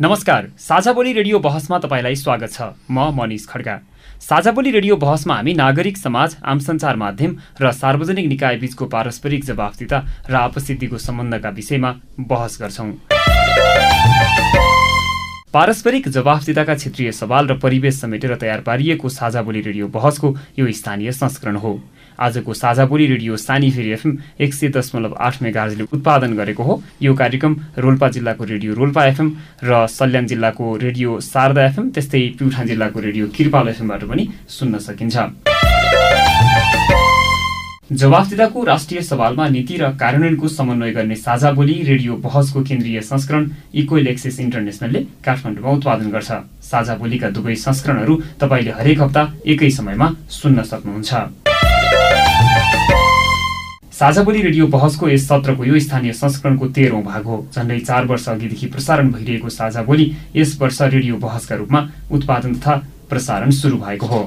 नमस्कार साझा बोली रेडियो बहसमा तपाईँलाई स्वागत छ। म मनिष खड्का साझा बोली रेडियो बहसमा हामी नागरिक समाज आम सञ्चार माध्यम र सार्वजनिक निकाय बीचको पारस्परिक जवाफदिता र आपसिद्धिको सम्बन्धका विषयमा बहस गर्छौँ। पारस्परिक जवाफदिताका क्षेत्रीय सवाल र परिवेश समेटेर तयार पारिएको साझा बोली रेडियो बहसको यो स्थानीय संस्करण हो। आजको साझा बोली रेडियो सानी फेरि एफएम एक सय दशमलव आठ मेगाजले उत्पादन गरेको हो। यो कार्यक्रम रोल्पा जिल्लाको रेडियो रोल्पा एफएम र सल्यान जिल्लाको रेडियो शारदा एफएम त्यस्तै प्युठान जिल्लाको रेडियो किरपाल एफएमबाट पनि सुन्न सकिन्छ। जवाफदिताको राष्ट्रिय सवालमा नीति र कार्यान्वयनको समन्वय गर्ने साझा बोली रेडियो बहसको केन्द्रीय संस्करण इक्वेल एक्सेस इन्टरनेसनलले काठमाडौँमा उत्पादन गर्छ। साझा बोलीका दुवै संस्करणहरू तपाईँले हरेक हप्ता एकै समयमा सुन्न सक्नुहुन्छ। साझा बोली रेडियो बहसको यस सत्रको यो स्थानीय संस्करणको तेह्रौँ भाग हो झन्डै चार वर्ष अघिदेखि प्रसारण भइरहेको साझा बोली यस वर्ष रेडियो बहसका रूपमा उत्पादन तथा प्रसारण सुरु भएको हो।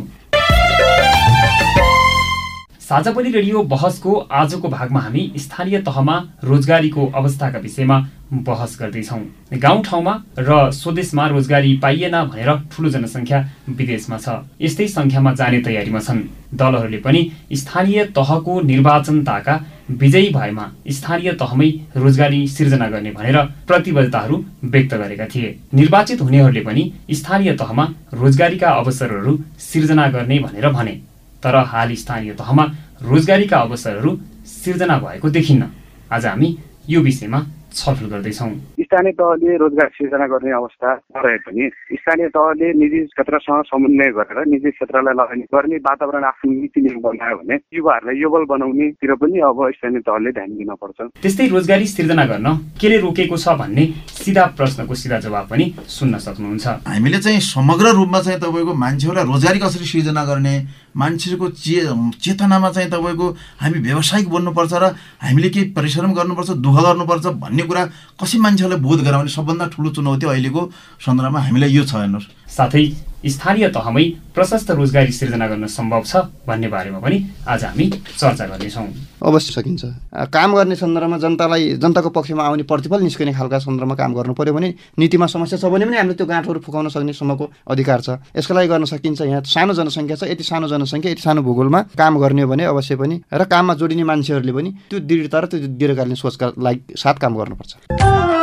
साझा बोली रेडियो बहसको आजको भागमा हामी स्थानीय तहमा रोजगारीको अवस्थाका विषयमा बहस गर्दैछौँ। गाउँठाउँमा र स्वदेशमा रोजगारी पाइएन भनेर ठुलो जनसङ्ख्या विदेशमा छ। यस्तै सङ्ख्यामा जाने तयारीमा छन्। दलहरूले पनि स्थानीय तहको निर्वाचनताका विजयी भएमा स्थानीय तहमै रोजगारी सिर्जना गर्ने भनेर प्रतिबद्धताहरू व्यक्त गरेका थिए। निर्वाचित हुनेहरूले पनि स्थानीय तहमा रोजगारीका अवसरहरू सिर्जना गर्ने भनेर भने। तर हाल स्थानीय तहमा रोजगारीका अवसरहरू सिर्जना भएको देखिन्न। आज हामी यो विषयमा छलफल गर्दैछौँ। स्थानीय तहले रोजगार सिर्जना गर्ने अवस्था नरहे पनि स्थानीय तहले निजी क्षेत्रसँग समन्वय गरेर निजी क्षेत्रलाई लगानी गर्ने वातावरण आफ्नो नीति नियम बनायो भने युवाहरूलाई योबल बनाउनेतिर पनि अब स्थानीय तहले ध्यान दिन पर्छ। त्यस्तै रोजगारी सिर्जना गर्न केले रोकेको छ भन्ने सिधा प्रश्नको सिधा जवाब पनि सुन्न सक्नुहुन्छ। हामीले चाहिँ समग्र रूपमा चाहिँ तपाईँको मान्छेहरूलाई रोजगारी कसरी सिर्जना गर्ने मान्छेको चे चेतनामा चाहिँ तपाईँको हामी व्यावसायिक बन्नुपर्छ र हामीले केही परिश्रम गर्नुपर्छ दुःख गर्नुपर्छ भन्ने कुरा कसै मान्छेहरूलाई बोध गराउने सबभन्दा ठुलो चुनौती अहिलेको सन्दर्भमा हामीलाई यो छ हेर्नुहोस्। साथै स्थानीय तहमै प्रशस्त रोजगारी सिर्जना गर्न सम्भव छ भन्ने बारेमा पनि आज हामी चर्चा गर्नेछौँ। अवश्य सकिन्छ। काम गर्ने सन्दर्भमा जनतालाई जनताको पक्षमा आउने प्रतिफल निस्कने खालका सन्दर्भमा काम गर्नु पर्यो भने नीतिमा समस्या छ भने पनि हामीले त्यो गाँठहरू फुकाउन सक्ने सम्मको अधिकार छ। यसको लागि गर्न सकिन्छ यहाँ सानो जनसङ्ख्या छ यति सानो जनसङ्ख्या यति सानो भूगोलमा काम गर्ने हो भने अवश्य पनि र काममा जोडिने मान्छेहरूले पनि त्यो दृढता र त्यो दीर्घकालीन सोचका लागि साथ काम गर्नुपर्छ।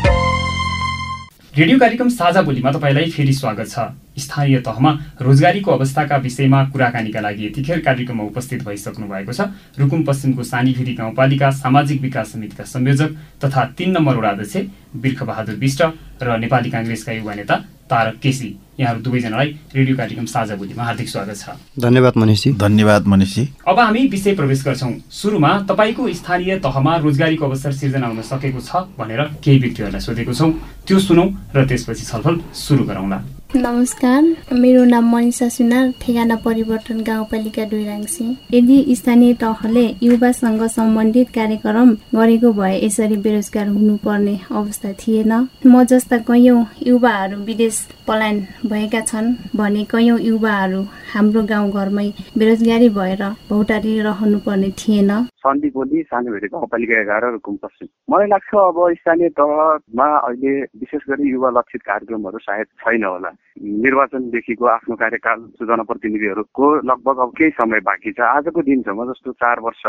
रेडियो कार्यक्रम साझा बोलीमा तपाईँलाई फेरि स्वागत छ। स्थानीय तहमा रोजगारीको अवस्थाका विषयमा कुराकानीका लागि यतिखेर कार्यक्रममा उपस्थित भइसक्नु भएको छ। रुकुम पश्चिमको सानीफेरी गाउँपालिका सामाजिक विकास समितिका संयोजक तथा तीन नम्बर वडाध्यक्ष बिर्खबहादुर विष्ट र नेपाली काङ्ग्रेसका युवा नेता तारक केसी। यहाँहरू दुवैजनालाई रेडियो कार्यक्रम साझा बोलीमा हार्दिक स्वागत छ। धन्यवाद मनिषजी। धन्यवाद मनिषजी। अब हामी विषय प्रवेश गर्छौँ। सुरुमा तपाईँको स्थानीय तहमा रोजगारीको अवसर सिर्जना हुन सकेको छ भनेर केही व्यक्तिहरूलाई सोधेको छौँ। त्यो सुनौ र त्यसपछि छलफल सुरु गरौँला। नमस्कार मेरो नाम मनिषा सुनार ठेगाना परिवर्तन गाउँपालिका डुइराङसी यदि स्थानीय तहले युवासँग सम्बन्धित कार्यक्रम गरेको भए यसरी बेरोजगार हुनुपर्ने अवस्था थिएन। म जस्ता कैयौँ युवाहरू विदेश पलायन भएका छन् भने कैयौँ युवाहरू हाम्रो गाउँघरमै बेरोजगारी भएर भौटारी रहनुपर्ने थिएन। सन्दीपोली सानोभेरी गाउँपालिका एघार रुकुम पश्चिम मलाई लाग्छ अब स्थानीय तहमा अहिले विशेष गरी युवा लक्षित कार्यक्रमहरू सायद छैन होला। निर्वाचनदेखिको आफ्नो कार्यकाल जनप्रतिनिधिहरूको लगभग अब केही समय बाँकी छ। आजको दिनसम्म जस्तो चार वर्ष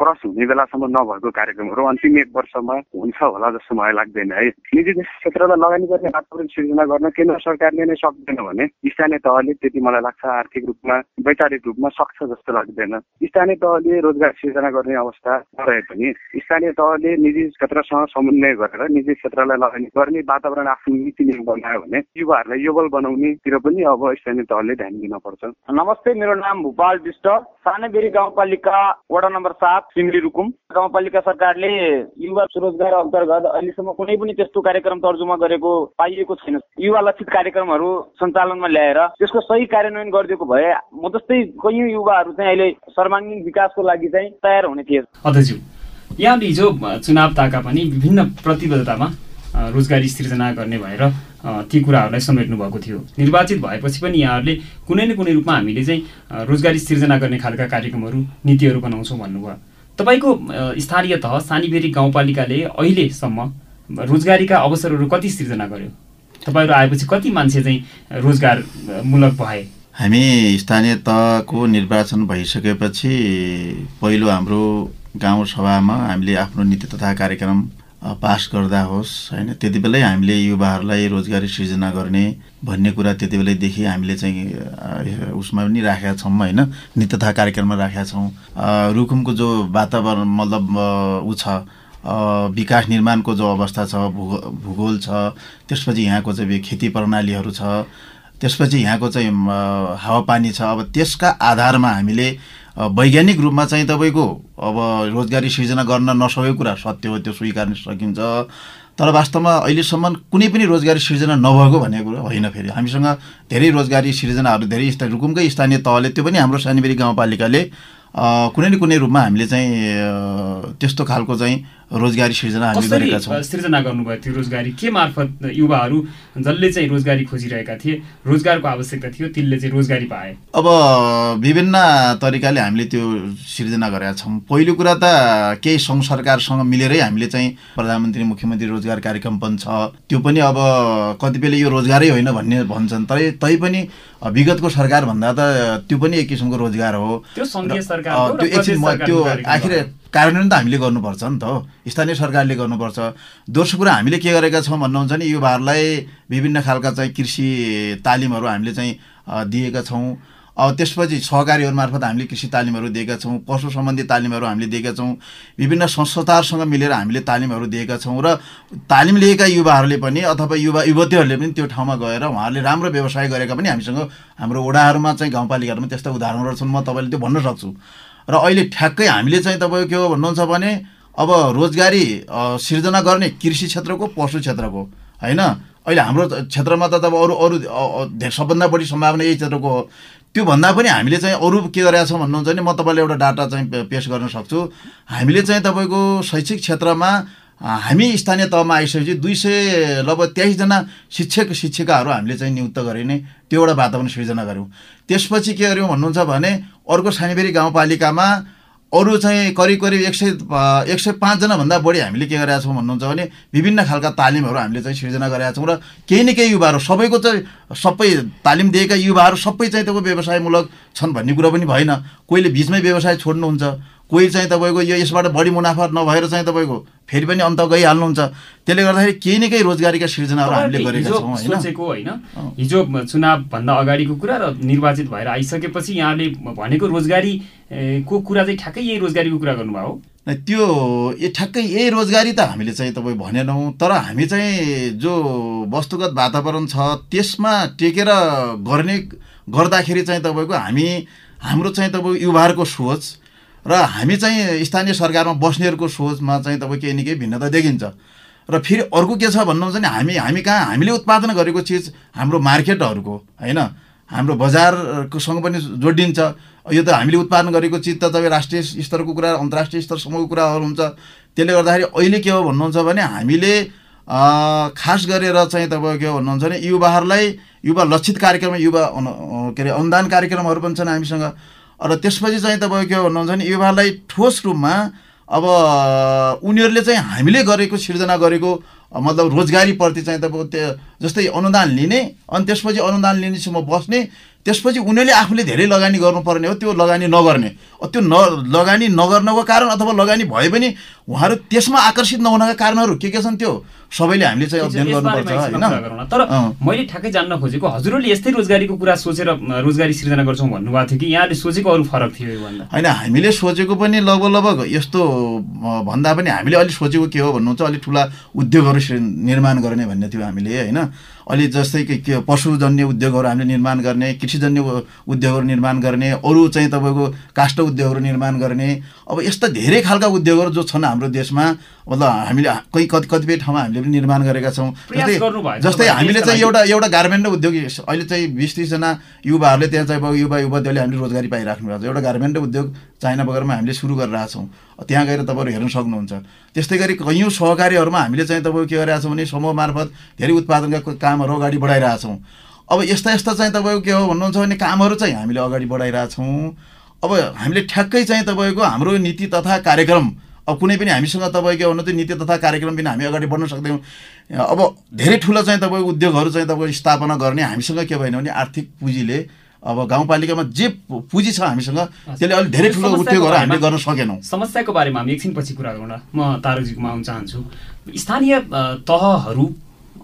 क्रस हुने बेलासम्म नभएको कार्यक्रमहरू अन्तिम एक वर्षमा हुन्छ होला जस्तो मलाई लाग्दैन है। निजी क्षेत्रलाई लगानी गर्ने वातावरण सिर्जना गर्न केन्द्र सरकारले नै सक्दैन भने स्थानीय तहले त्यति मलाई लाग्छ आर्थिक रूपमा वैचारिक रूपमा सक्छ जस्तो लाग्दैन। स्थानीय तहले रोजगार सिर्जना गर्ने अवस्था नरहे पनि। स्थानीय तहले निजी क्षेत्रसँग समन्वय गरेर निजी क्षेत्रलाई लगानी गर्ने वातावरण आफ्नो नीति नियम बनायो भने युवाहरूलाई योबल बनाउनेतिर पनि अब स्थानीय तहले ध्यान दिन पर्छ। नमस्ते मेरो नाम भूपाल विष्ट। सानेबेरी गाउँपालिका वडा नम्बर सात सिङ्गडी रुकुम। गाउँपालिका सरकारले युवा स्वरोजगार अन्तर्गत अहिलेसम्म कुनै पनि त्यस्तो कार्यक्रम तर्जुमा गरेको पाइएको छैन। युवा लक्षित कार्यक्रमहरू सञ्चालनमा ल्याएर त्यसको सही कार्यान्वयन गरिदिएको भए म जस्तै कैयौँ युवाहरू चाहिँ अहिले सर्वाङ्गीण विकासको लागि चाहिँ तयार हुने थिए अध्यक्ष यहाँले हिजो चुनाव ताका पनि विभिन्न प्रतिबद्धतामा रोजगारी सिर्जना गर्ने भएर ती कुराहरूलाई समेट्नु भएको थियो। निर्वाचित भएपछि पनि यहाँहरूले कुनै न कुनै रूपमा हामीले चाहिँ रोजगारी सिर्जना गर्ने खालका कार्यक्रमहरू नीतिहरू बनाउँछौँ भन्नुभयो। तपाईँको स्थानीय तह सानीबेरी गाउँपालिकाले अहिलेसम्म रोजगारीका अवसरहरू कति सिर्जना गर्यो? तपाईँहरू आएपछि कति मान्छे चाहिँ रोजगारमूलक भए? हामी स्थानीय तहको निर्वाचन भइसकेपछि पहिलो हाम्रो गाउँ सभामा हामीले आफ्नो नीति तथा कार्यक्रम पास गर्दा होस् होइन त्यति बेलै हामीले युवाहरूलाई रोजगारी सृजना गर्ने भन्ने कुरा त्यति बेलैदेखि हामीले चाहिँ उसमा पनि राखेका छौँ होइन नित्यता कार्यक्रममा राखेका छौँ। रुकुमको जो वातावरण मतलब ऊ छ विकास निर्माणको जो अवस्था छ भूगो भूगोल छ त्यसपछि यहाँको चाहिँ खेती प्रणालीहरू छ त्यसपछि यहाँको चाहिँ हावापानी छ। अब त्यसका आधारमा हामीले वैज्ञानिक रूपमा चाहिँ तपाईँको अब रोजगारी सृजना गर्न नसकेको कुरा सत्य हो त्यो स्वीकार्न सकिन्छ। तर वास्तवमा अहिलेसम्म कुनै पनि रोजगारी सिर्जना नभएको भन्ने कुरो होइन फेरि। हामीसँग धेरै रोजगारी सिर्जनाहरू धेरै रुकुमकै स्थानीय तहले त्यो पनि हाम्रो सानीबेरी गाउँपालिकाले कुनै न कुनै रूपमा हामीले चाहिँ त्यस्तो खालको चाहिँ रोजगारी सिर्जना हामी गरेका छौँ। सिर्जना गर्नुभयो त्यो रोजगारी? के मार्फत युवाहरू जसले चाहिँ रोजगारी खोजिरहेका थिए रोजगारको आवश्यकता थियो त्यसले चाहिँ रोजगारी पाए? अब विभिन्न तरिकाले हामीले त्यो सिर्जना गरेका छौँ। पहिलो कुरा त केही सङ्घ सरकारसँग मिलेरै हामीले चाहिँ प्रधानमन्त्री मुख्यमन्त्री रोजगार कार्यक्रम पनि छ। त्यो पनि अब कतिपयले यो रोजगारै होइन भन्ने भन्छन्। तर तैपनि विगतको सरकार भन्दा त त्यो पनि एक किसिमको रोजगार हो। त्यो एकछिन त्यो आखिर कार्यान्वयन त हामीले गर्नुपर्छ नि त स्थानीय सरकारले गर्नुपर्छ। दोस्रो कुरा हामीले के गरेका छौँ भन्नुहुन्छ भने युवाहरूलाई विभिन्न खालका चाहिँ कृषि तालिमहरू हामीले चाहिँ दिएका छौँ। अब त्यसपछि सहकारीहरू मार्फत हामीले कृषि तालिमहरू दिएका छौँ पशु सम्बन्धी तालिमहरू हामीले दिएका छौँ विभिन्न संस्थाहरूसँग मिलेर हामीले तालिमहरू दिएका छौँ र तालिम लिएका युवाहरूले पनि अथवा युवा युवतीहरूले पनि त्यो ठाउँमा गएर उहाँहरूले राम्रो व्यवसाय गरेका पनि हामीसँग हाम्रो वडाहरूमा चाहिँ गाउँपालिकाहरूमा त्यस्ता उदाहरणहरू छन्। म तपाईँले त्यो भन्न सक्छु। र अहिले ठ्याक्कै हामीले चाहिँ तपाईँको के हो भन्नुहुन्छ भने अब रोजगारी सिर्जना गर्ने कृषि क्षेत्रको पशु क्षेत्रको होइन? अहिले हाम्रो क्षेत्रमा त अब अरू अरू सबभन्दा बढी सम्भावना यही क्षेत्रको हो। त्योभन्दा पनि हामीले चाहिँ अरू के गरेका छौँ भन्नुहुन्छ भने म तपाईँलाई एउटा डाटा चाहिँ पेस गर्न सक्छु। हामीले चाहिँ तपाईँको शैक्षिक क्षेत्रमा हामी स्थानीय तहमा आइसकेपछि दुई सय लगभग तेइसजना शिक्षक शिक्षिकाहरू हामीले चाहिँ नियुक्त गरिने त्यो एउटा वातावरण सृजना गऱ्यौँ त्यसपछि के गर्यौँ भन्नुहुन्छ भने अर्को सानीबेरी गाउँपालिकामा अरू चाहिँ करिब करिब एक सय एक सय पाँचजनाभन्दा बढी हामीले के गरेका छौँ भन्नुहुन्छ भने विभिन्न खालका तालिमहरू हामीले चाहिँ सिर्जना गरेका छौँ र केही न केही युवाहरू सबैको चाहिँ सबै तालिम दिएका युवाहरू सबै चाहिँ त्यो व्यवसायमूलक छन् भन्ने कुरो पनि भएन। कोहीले बिचमै व्यवसाय छोड्नुहुन्छ कोही चाहिँ तपाईँको यो यसबाट बढी मुनाफा नभएर चाहिँ तपाईँको फेरि पनि अन्त गइहाल्नुहुन्छ। त्यसले गर्दाखेरि केही न केही रोजगारीका सिर्जनाहरू हामीले गरेका छौँ सोचेको होइन? हिजो चुनावभन्दा अगाडिको कुरा र निर्वाचित भएर आइसकेपछि यहाँले भनेको रोजगारीको कुरा चाहिँ ठ्याक्कै यही रोजगारीको कुरा गर्नुभयो? त्यो ए ठ्याक्कै यही रोजगारी त हामीले चाहिँ तपाईँ भनेनौँ तर हामी चाहिँ जो वस्तुगत वातावरण छ त्यसमा टेकेर गर्ने गर्दाखेरि चाहिँ तपाईँको हामी हाम्रो चाहिँ तपाईँको युवाहरूको सोच र हामी चाहिँ स्थानीय सरकारमा बस्नेहरूको सोचमा चाहिँ तपाईँ केही न केही भिन्नता देखिन्छ। र फेरि अर्को के छ भन्नुहुन्छ भने हामी हामी कहाँ हामीले उत्पादन गरेको चिज हाम्रो मार्केटहरूको होइन? हाम्रो बजारकोसँग पनि जोडिन्छ। यो त हामीले उत्पादन गरेको चिज त तपाईँ राष्ट्रिय स्तरको कुरा अन्तर्राष्ट्रिय स्तरसम्मको कुराहरू हुन्छ। त्यसले गर्दाखेरि अहिले के हो भन्नुहुन्छ भने हामीले खास गरेर चाहिँ तपाईँ के हो भन्नुहुन्छ भने युवाहरूलाई युवा लक्षित कार्यक्रम युवा के अरे अनुदान कार्यक्रमहरू पनि छन् हामीसँग। र त्यसपछि चाहिँ तपाईँको के भन्नुहुन्छ भने युवालाई ठोस रूपमा अब उनीहरूले चाहिँ हामीले गरेको सिर्जना गरेको मतलब रोजगारीप्रति चाहिँ तपाईँको त्यो जस्तै अनुदान लिने अनि त्यसपछि अनुदान लिनेसम्म बस्ने त्यसपछि उनीहरूले आफूले धेरै लगानी गर्नुपर्ने हो त्यो लगानी नगर्ने। त्यो न लगानी नगर्नको कारण अथवा लगानी भए पनि उहाँहरू त्यसमा आकर्षित नहुनका कारणहरू के के छन् त्यो सबैले हामीले चाहिँ अध्ययन गर्नुपर्छ होइन? तर मैले ठ्याक्कै जान्न खोजेको हजुरहरूले यस्तै रोजगारीको कुरा सोचेर रोजगारी सिर्जना गर्छौँ भन्नुभएको थियो कि यहाँले सोचेको अरू फरक थियो होइन हामीले सोचेको पनि लगभग लगभग यस्तो भन्दा पनि हामीले अलिक सोचेको के हो भन्नुहुन्छ अलिक ठुला उद्योगहरू निर्माण गर्ने भन्ने थियो हामीले होइन? अलि जस्तै के पशुजन्य उद्योगहरू हामीले निर्माण गर्ने कृषिजन्य उद्योगहरू निर्माण गर्ने अरू चाहिँ तपाईँको काष्ठ उद्योगहरू निर्माण गर्ने अब यस्ता धेरै खालका उद्योगहरू जो छन् हाम्रो देशमा मतलब हामीले कहीँ कति कतिपय ठाउँमा हामीले पनि निर्माण गरेका छौँ। जस्तै जस्तै हामीले चाहिँ एउटा एउटा गार्मेन्ट उद्योग अहिले चाहिँ बिस तिसजना युवाहरूले त्यहाँ चाहिँ युवा युवतीहरूले हामीले रोजगारी पाइराख्नु भएको छ। एउटा गार्मेन्ट उद्योग चाइना बगरमा हामीले सुरु गरिरहेको छौँ। त्यहाँ गएर तपाईँहरू हेर्न सक्नुहुन्छ। त्यस्तै गरी कैयौँ सहकारीहरूमा हामीले चाहिँ तपाईँको के गरिरहेको छौँ भने समूह मार्फत धेरै उत्पादनका कामहरू अगाडि बढाइरहेछौँ अब यस्ता यस्ता चाहिँ तपाईँको के हो भन्नुहुन्छ भने कामहरू चाहिँ हामीले अगाडि बढाइरहेछौँ अब हामीले ठ्याक्कै चाहिँ तपाईँको हाम्रो नीति तथा कार्यक्रम अब कुनै पनि हामीसँग तपाईँ के भन्नु नीति तथा कार्यक्रम पनि हामी अगाडि बढ्न सक्दैनौँ। अब धेरै ठुलो चाहिँ तपाईँको उद्योगहरू चाहिँ तपाईँको स्थापना गर्ने हामीसँग के भएन भने आर्थिक पुँजीले अब गाउँपालिकामा जे पुँजी छ हामीसँग त्यसले अलिक धेरै ठुलो उद्योगहरू हामीले गर्न सकेनौँ। समस्याको बारेमा हामी एकछिनपछि कुरा गरौँ म तारुजीकोमा आउन चाहन्छु। स्थानीय तहहरू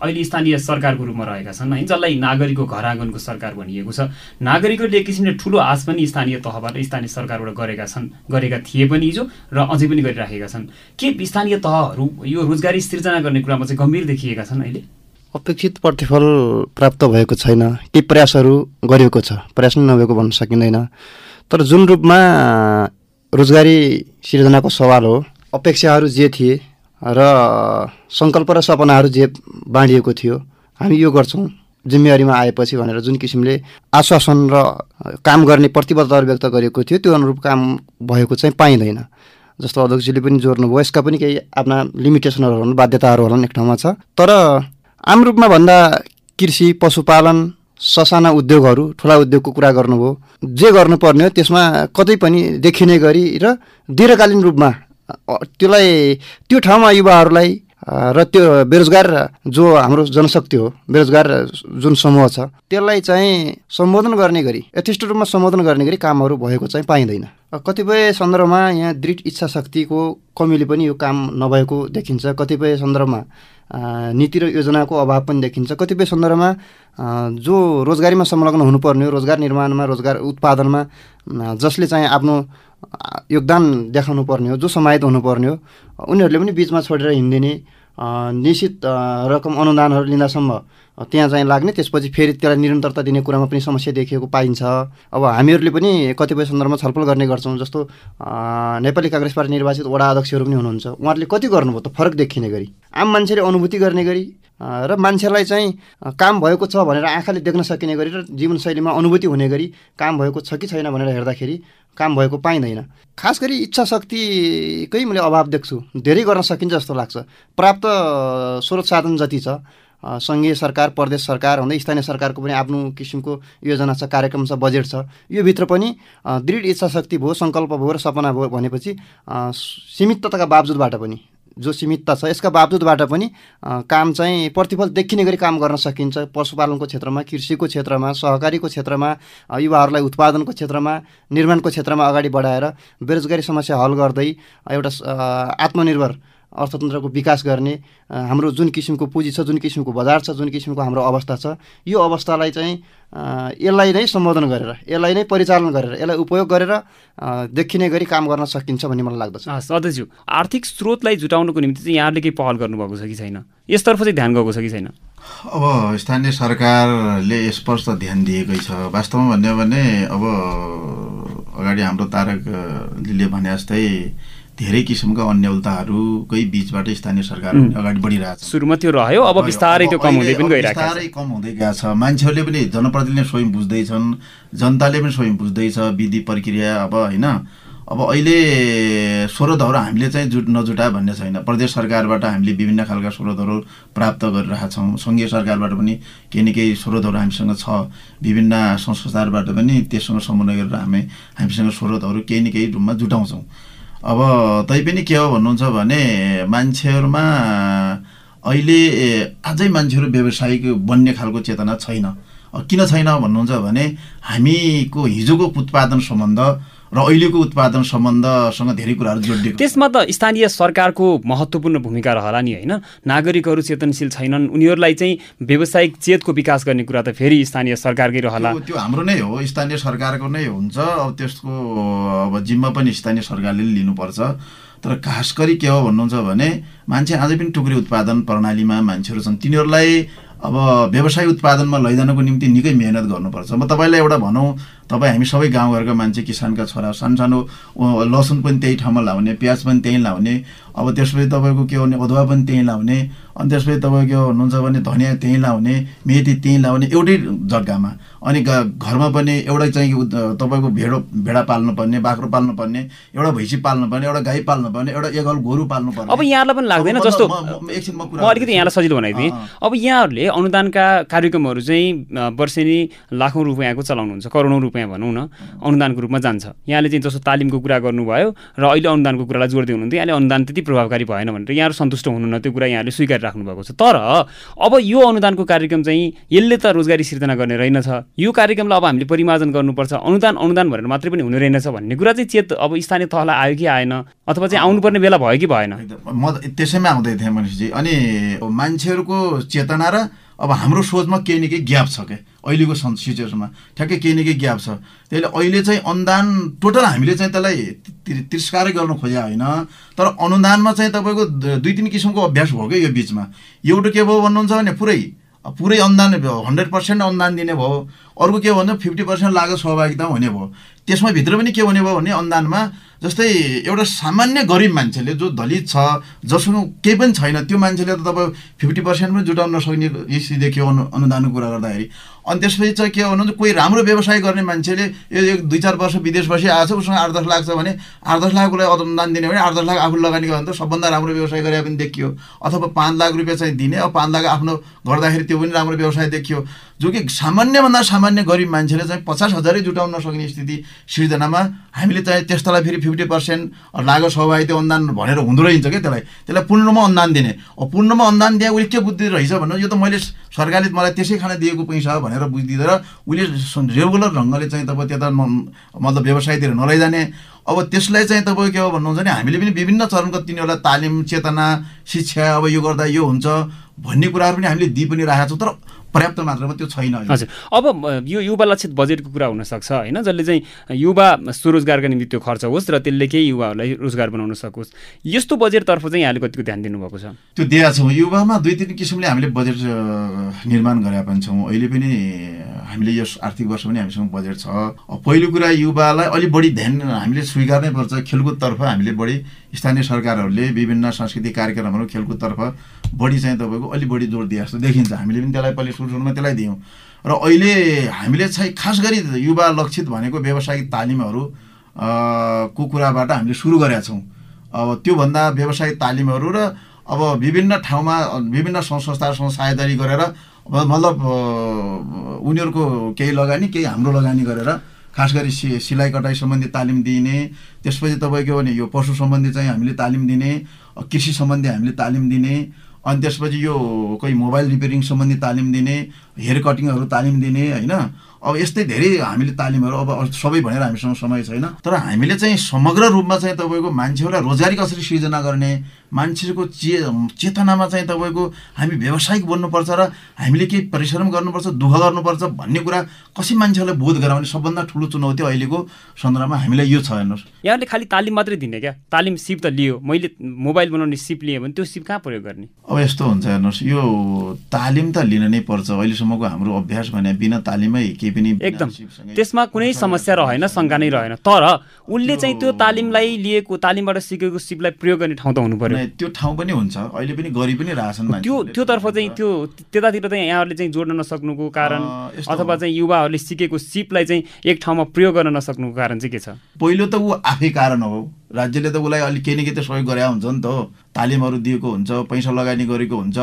अहिले स्थानीय सरकारको रूपमा रहेका छन्। है जसलाई नागरिकको घर आँगनको सरकार भनिएको छ। नागरिकहरूले एक किसिमले ठुलो आश पनि स्थानीय तहबाट स्थानीय सरकारबाट गरेका छन् गरेका थिए पनि हिजो र अझै पनि गरिराखेका छन्। के स्थानीय तहहरू यो रोजगारी सिर्जना गर्ने कुरामा चाहिँ गम्भीर देखिएका छन् अहिले? अपेक्षित प्रतिफल प्राप्त भएको छैन। केही प्रयासहरू गरिएको छ। प्रयास नै नभएको भन्न सकिँदैन। तर जुन रूपमा रोजगारी सिर्जनाको सवाल हो अपेक्षाहरू जे थिए र सङ्कल्प र सपनाहरू जे बाँडिएको थियो हामी यो गर्छौँ। जिम्मेवारीमा आएपछि भनेर जुन किसिमले आश्वासन र काम गर्ने प्रतिबद्धताहरू व्यक्त गरेको थियो त्यो अनुरूप काम भएको चाहिँ पाइँदैन। जस्तो अध्यक्षजीले पनि जोड्नुभयो यसका पनि केही आफ्ना लिमिटेसनहरू होलान् बाध्यताहरू होलान् एक ठाउँमा छ। तर आम रूपमा भन्दा कृषि पशुपालन ससाना उद्योगहरू ठुला उद्योगको कुरा गर्नुभयो जे गर्नुपर्ने हो त्यसमा कतै पनि देखिने गरी र दीर्घकालीन रूपमा त्यसलाई त्यो ठाउँमा युवाहरूलाई र त्यो बेरोजगार जो हाम्रो जनशक्ति हो बेरोजगार जुन समूह छ त्यसलाई चाहिँ सम्बोधन गर्ने गरी यथेष्ट रूपमा सम्बोधन गर्ने गरी कामहरू भएको चाहिँ पाइँदैन। कतिपय सन्दर्भमा यहाँ दृढ इच्छा शक्तिको कमीले पनि यो काम नभएको देखिन्छ कतिपय सन्दर्भमा नीति र योजनाको अभाव पनि देखिन्छ कतिपय सन्दर्भमा जो रोजगारीमा संलग्न हुनुपर्ने हो रोजगार निर्माणमा रोजगार उत्पादनमा जसले चाहिँ आफ्नो योगदान देखाउनु पर्ने हो जो समाहित हुनुपर्ने हो उनीहरूले पनि बिचमा छोडेर हिँडिदिने निश्चित रकम अनुदानहरू लिँदासम्म त्यहाँ चाहिँ लाग्ने त्यसपछि फेरि त्यसलाई निरन्तरता दिने कुरामा पनि समस्या देखिएको पाइन्छ। अब हामीहरूले पनि कतिपय सन्दर्भमा छलफल गर्ने गर्छौँ जस्तो नेपाली काङ्ग्रेस पार्टी निर्वाचित वडा अध्यक्षहरू पनि हुनुहुन्छ। उहाँहरूले कति गर्नुभयो त फरक देखिने गरी। आम मान्छेले अनुभूति गर्ने गरी र मान्छेलाई चाहिँ काम भएको छ भनेर आँखाले देख्न सकिने गरी र जीवनशैलीमा अनुभूति हुने गरी काम भएको छ कि छैन भनेर हेर्दाखेरि काम भएको पाइँदैन। खास गरी इच्छा शक्तिकै मैले अभाव देख्छु। धेरै गर्न सकिन्छ जस्तो लाग्छ। प्राप्त स्रोत साधन जति छ सङ्घीय सरकार प्रदेश सरकार हुँदै स्थानीय सरकारको पनि आफ्नो किसिमको योजना छ कार्यक्रम छ बजेट छ यो भित्र पनि दृढ इच्छा शक्ति भयो सङ्कल्प भयो र सपना भयो भनेपछि सीमितताका बावजुदबाट पनि। जो सीमितता छ। यसका बावजुदबाट पनि काम चाहिँ प्रतिफल देखिने गरी काम गर्न सकिन्छ। पशुपालनको क्षेत्रमा कृषिको क्षेत्रमा सहकारीको क्षेत्रमा युवाहरूलाई उत्पादनको क्षेत्रमा निर्माणको क्षेत्रमा अगाडि बढाएर बेरोजगारी समस्या हल गर्दै एउटा आत्मनिर्भर अर्थतन्त्रको विकास गर्ने हाम्रो जुन किसिमको पुँजी छ जुन किसिमको बजार छ जुन किसिमको हाम्रो अवस्था छ यो अवस्थालाई चाहिँ यसलाई नै सम्बोधन गरेर यसलाई नै परिचालन गरेर यसलाई उपयोग गरेर देखिने गरी काम गर्न सकिन्छ भन्ने मलाई लाग्दछ। सधैँज्यू आर्थिक स्रोतलाई जुटाउनुको निम्ति चाहिँ यहाँले केही पहल गर्नुभएको छ कि छैन? यसतर्फ चाहिँ ध्यान गएको छ कि छैन? अब स्थानीय सरकारले यसपर्श ध्यान दिएकै छ। वास्तवमा भन्यो भने अब अगाडि हाम्रो तारकजीले भने जस्तै धेरै किसिमका अन्य उल्ताहरूकै बिचबाट स्थानीय सरकार अगाडि बढिरहेको छ। सुरुमा त्यो रह्यो अब बिस्तारै त्यो कम हुँदै पनि गइरहेको बिस्तारै कम हुँदै गएको छ। मान्छेहरूले पनि जनप्रतिनिधिले स्वयं बुझ्दैछन् जनताले पनि स्वयं बुझ्दैछ विधि प्रक्रिया अब होइन। अब अहिले स्रोतहरू हामीले चाहिँ जुट नजुटा भन्ने छैन। प्रदेश सरकारबाट हामीले विभिन्न खालका स्रोतहरू प्राप्त गरिरहेका छौँ सङ्घीय सरकारबाट पनि केही न केही स्रोतहरू हामीसँग छ। विभिन्न संस्थाहरूबाट पनि त्यससँग समन्वय गरेर हामी हामीसँग स्रोतहरू केही न केही रूपमा जुटाउँछौँ। अब तैपनि के हो भन्नुहुन्छ भने मान्छेहरूमा अहिले अझै मान्छेहरू व्यावसायिक बन्ने खालको चेतना छैन। किन छैन भन्नुहुन्छ भने हामीको हिजोको उत्पादन सम्बन्ध र अहिलेको उत्पादन सम्बन्धसँग धेरै कुराहरू जोडिएको त्यसमा त स्थानीय सरकारको महत्त्वपूर्ण भूमिका रहला नि होइन। नागरिकहरू चेतनशील छैनन्। उनीहरूलाई चाहिँ व्यावसायिक चेतको विकास गर्ने कुरा त फेरि स्थानीय सरकारकै रहला। त्यो हाम्रो नै हो। स्थानीय सरकारको नै हुन्छ। अब त्यसको अब जिम्मा पनि स्थानीय सरकारले लिनुपर्छ। तर खास गरी के हो भन्नुहुन्छ भने मान्छे अझै पनि टुक्री उत्पादन प्रणालीमा मान्छेहरू छन्। तिनीहरूलाई अब व्यवसाय उत्पादनमा लैजानको निम्ति निकै मिहिनेत गर्नुपर्छ। म तपाईँलाई एउटा भनौँ। तपाईँ हामी सबै गाउँघरका मान्छे किसानका छोरा सानो सानो लसुन पनि त्यही ठाउँमा लाउने प्याज पनि त्यहीँ लाउने अब त्यसपछि तपाईँको के भने अदुवा पनि त्यहीँ लाउने अनि त्यसपछि तपाईँको हुनुहुन्छ भने धनियाँ त्यहीँ लाउने मेथी त्यहीँ लाउने एउटै जग्गामा। अनि घरमा पनि एउटै चाहिँ तपाईँको भेडो भेडा पाल्नुपर्ने बाख्रो पाल्नुपर्ने एउटा भैँसी पाल्नुपर्ने एउटा गाई पाल्नुपर्ने एउटा एघल गोरु पाल्नुपर्ने। अब यहाँलाई पनि लाग्दैन जस्तो। म अलिकति यहाँलाई सजिलो बनाइदिएँ। अब यहाँहरूले अनुदानका कार्यक्रमहरू चाहिँ वर्षेनी लाखौँ रुपियाँको चलाउनुहुन्छ करोडौँ रुपियाँ भनौँ न अनुदानको रूपमा जान्छ। यहाँले चाहिँ जस्तो तालिमको कुरा गर्नुभयो र अहिले अनुदानको कुरालाई जोड्दै हुनुहुन्थ्यो यहाँले अनुदान त्यति प्रभावकारी भएन भनेर यहाँहरू सन्तुष्ट हुनुहुन्न त्यो कुरा यहाँले स्वीकार राख्नुभएको छ। तर अब यो अनुदानको कार्यक्रम चाहिँ यसले त रोजगारी सिर्जना गर्ने रहेनछ। यो कार्यक्रमलाई अब हामीले परिमार्जन गर्नुपर्छ। अनुदान अनुदान भनेर मात्रै पनि हुने रहेनछ भन्ने कुरा चाहिँ चेत अब स्थानीय तहलाई आयो कि आएन अथवा चाहिँ आउनुपर्ने बेला भयो कि भएन। म त्यसैमा आउँदै थिएँ मनिषजी। अनि मान्छेहरूको चेतना र अब हाम्रो सोचमा केही न केही ग्याप छ क्या अहिलेको सिचुएसनमा। ठ्याक्कै केही न केही ग्याप छ। त्यसले अहिले चाहिँ अनुदान टोटल हामीले चाहिँ त्यसलाई तिरस्कारै गर्न खोजे होइन। तर अनुदानमा चाहिँ तपाईँको दुई तिन किसिमको अभ्यास भयो क्या यो बिचमा। एउटा के भयो भन्नुहुन्छ भने पुरै पुरै अनुदान हन्ड्रेड पर्सेन्ट अनुदान दिने भयो। अर्को के भन्दा फिफ्टी पर्सेन्ट लागत सहभागिता हुने भयो। त्यसमा भित्र पनि के हुने भयो भने अनुदानमा जस्तै एउटा सामान्य गरिब मान्छेले जो दलित छ जसको केही पनि छैन त्यो मान्छेले त तपाईँ फिफ्टी पर्सेन्ट पनि जुटाउन नसक्ने स्थिति देखियो अनु अनुदानको कुरा गर्दाखेरि। अनि त्यसपछि चाहिँ के भन्नुहुन्छ कोही राम्रो व्यवसाय गर्ने मान्छेले यो एक दुई चार वर्ष विदेश बसी आएको छ उसँग आठ दस लाख छ भने आठ दस लाखको लागि अनुदान दिने भने आठ दस लाख आफू लगानी गर्यो भने त सबभन्दा राम्रो व्यवसाय गरे पनि देखियो। अथवा पाँच लाख रुपियाँ चाहिँ दिने अब पाँच लाख आफ्नो गर्दाखेरि त्यो पनि राम्रो व्यवसाय देखियो। जो कि सामान्यभन्दा सामान्य गरिब मान्छेले चाहिँ पचास हजारै जुटाउन नसक्ने स्थिति सिर्जनामा हामीले चाहिँ त्यस्तालाई फेरि फिफ्टी पर्सेन्ट लागत सहभागिता अनुदान भनेर हुँदो रहेछ क्या त्यसलाई? त्यसलाई पूर्ण रूपमा अनुदान दिने। रूपमा अनुदान दिए उसले के बुद्धि रहेछ भन्नु? यो त मैले सरकारले मलाई त्यसै खाना दिएको पैसा भनेर बुझिदिँदैन उसले रेगुलर ढङ्गले चाहिँ तपाईँ त्यता मतलब व्यवसायतिर नलैजाने। अब त्यसलाई चाहिँ तपाईँ के हो भन्नुहुन्छ भने हामीले पनि विभिन्न चरणको तिनीहरूलाई तालिम चेतना शिक्षा अब यो गर्दा यो हुन्छ भन्ने कुराहरू पनि हामीले दिइ पनि राखेका छौँ। तर पर्याप्त मात्रामा त्यो छैन हजुर। अब यो युवा लक्षित बजेटको कुरा हुनसक्छ होइन? जसले चाहिँ युवा स्वरोजगारका निम्ति त्यो खर्च होस् र त्यसले केही युवाहरूलाई रोजगार बनाउन सकोस्। यस्तो बजेटतर्फ चाहिँ यहाँले कतिको ध्यान दिनुभएको छ? त्यो दिएका छौँ। युवामा दुई तिन किसिमले हामीले बजेट निर्माण गरेका पनि छौँ। अहिले पनि हामीले यस आर्थिक वर्ष पनि हामीसँग बजेट छ। पहिलो कुरा युवालाई अलिक बढी ध्यान हामीले स्वीकार्नै पर्छ। खेलकुदतर्फ हामीले बढी स्थानीय सरकारहरूले विभिन्न सांस्कृतिक कार्यक्रमहरू खेलकुदतर्फ बढी चाहिँ तपाईँको अलिक बढी जोड दिए जस्तो देखिन्छ। हामीले पनि त्यसलाई पहिले सुरुमा त्यसलाई दियौँ। र अहिले हामीले चाहिँ खास गरी युवा लक्षित भनेको व्यावसायिक तालिमहरू को कुराबाट हामीले सुरु गरेका छौँ। अब त्योभन्दा व्यावसायिक तालिमहरू र अब विभिन्न ठाउँमा विभिन्न संस्थाहरूसँग साझेदारी गरेर मतलब उनीहरूको केही लगानी केही हाम्रो लगानी गरेर खास गरी सि सिलाइ कटाइ सम्बन्धी तालिम दिने त्यसपछि तपाईँको भने यो पशु सम्बन्धी चाहिँ हामीले तालिम दिने कृषि सम्बन्धी हामीले तालिम दिने अनि त्यसपछि यो कोही मोबाइल रिपेयरिङ सम्बन्धी तालिम दिने हेयर कटिङहरू तालिम दिने होइन? अब यस्तै धेरै हामीले तालिमहरू अब सबै भनेर हामीसँग समय छैन। तर हामीले चाहिँ समग्र रूपमा चाहिँ तपाईँको मान्छेहरूलाई रोजगारी कसरी सृजना गर्ने मान्छेको चे चेतनामा चाहिँ तपाईँको हामी व्यावसायिक बन्नुपर्छ र हामीले केही परिश्रम गर्नुपर्छ दुःख गर्नुपर्छ भन्ने कुरा कसै मान्छेहरूलाई बोध गराउने सबभन्दा ठुलो चुनौती अहिलेको सन्दर्भमा हामीलाई यो छ हेर्नुहोस्। यहाँले खालि तालिम मात्रै दिने क्या? तालिम सिप त लियो। मैले मोबाइल बनाउने सिप लिएँ भने त्यो सिप कहाँ प्रयोग गर्ने? अब यस्तो हुन्छ हेर्नुहोस् यो तालिम त लिन नै पर्छ। अहिलेसम्म वर्षसम्मको हाम्रो अभ्यास भने बिना तालिमै केही पनि एकदम। त्यसमा कुनै समस्या रहेन शङ्का नै रहेन। तर उसले चाहिँ त्यो तालिमलाई लिएको तालिमबाट सिकेको सिपलाई प्रयोग गर्ने ठाउँ त हुनु पर्यो। त्यो ठाउँ पनि हुन्छ। अहिले पनि गरि पनि रहेछन् त्यो। त्योतर्फ चाहिँ त्यो त्यतातिर चाहिँ यहाँहरूले चाहिँ जोड्न नसक्नुको कारण अथवा। चाहिँ युवाहरूले सिकेको सिपलाई चाहिँ एक ठाउँमा प्रयोग गर्न नसक्नुको कारण चाहिँ के छ? पहिलो त ऊ आफै कारण हो। राज्यले त उसलाई अलिक केही न केही त सहयोग गरे हुन्छ नि त हो। तालिमहरू दिएको हुन्छ पैसा लगानी गरेको हुन्छ।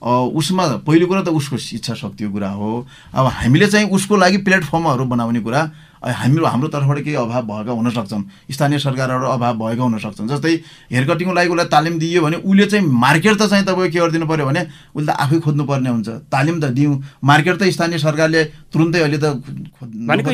उसमा पहिलो कुरा त उसको इच्छा शक्तिको कुरा हो। अब हामीले चाहिँ उसको लागि प्लेटफर्महरू बनाउने कुरा हाम्रो हाम्रो तर्फबाट केही अभाव भएका हुन सक्छन्। स्थानीय सरकारहरू अभाव भएका हुन सक्छन्। जस्तै हेयर कटिङको लागि उसलाई तालिम दियो भने उसले चाहिँ मार्केट त चाहिँ तपाईँको के गरिदिनु पऱ्यो भने उसले त आफै खोज्नुपर्ने हुन्छ। तालिम त दिउँ। मार्केट त स्थानीय सरकारले तुरुन्तै अहिले त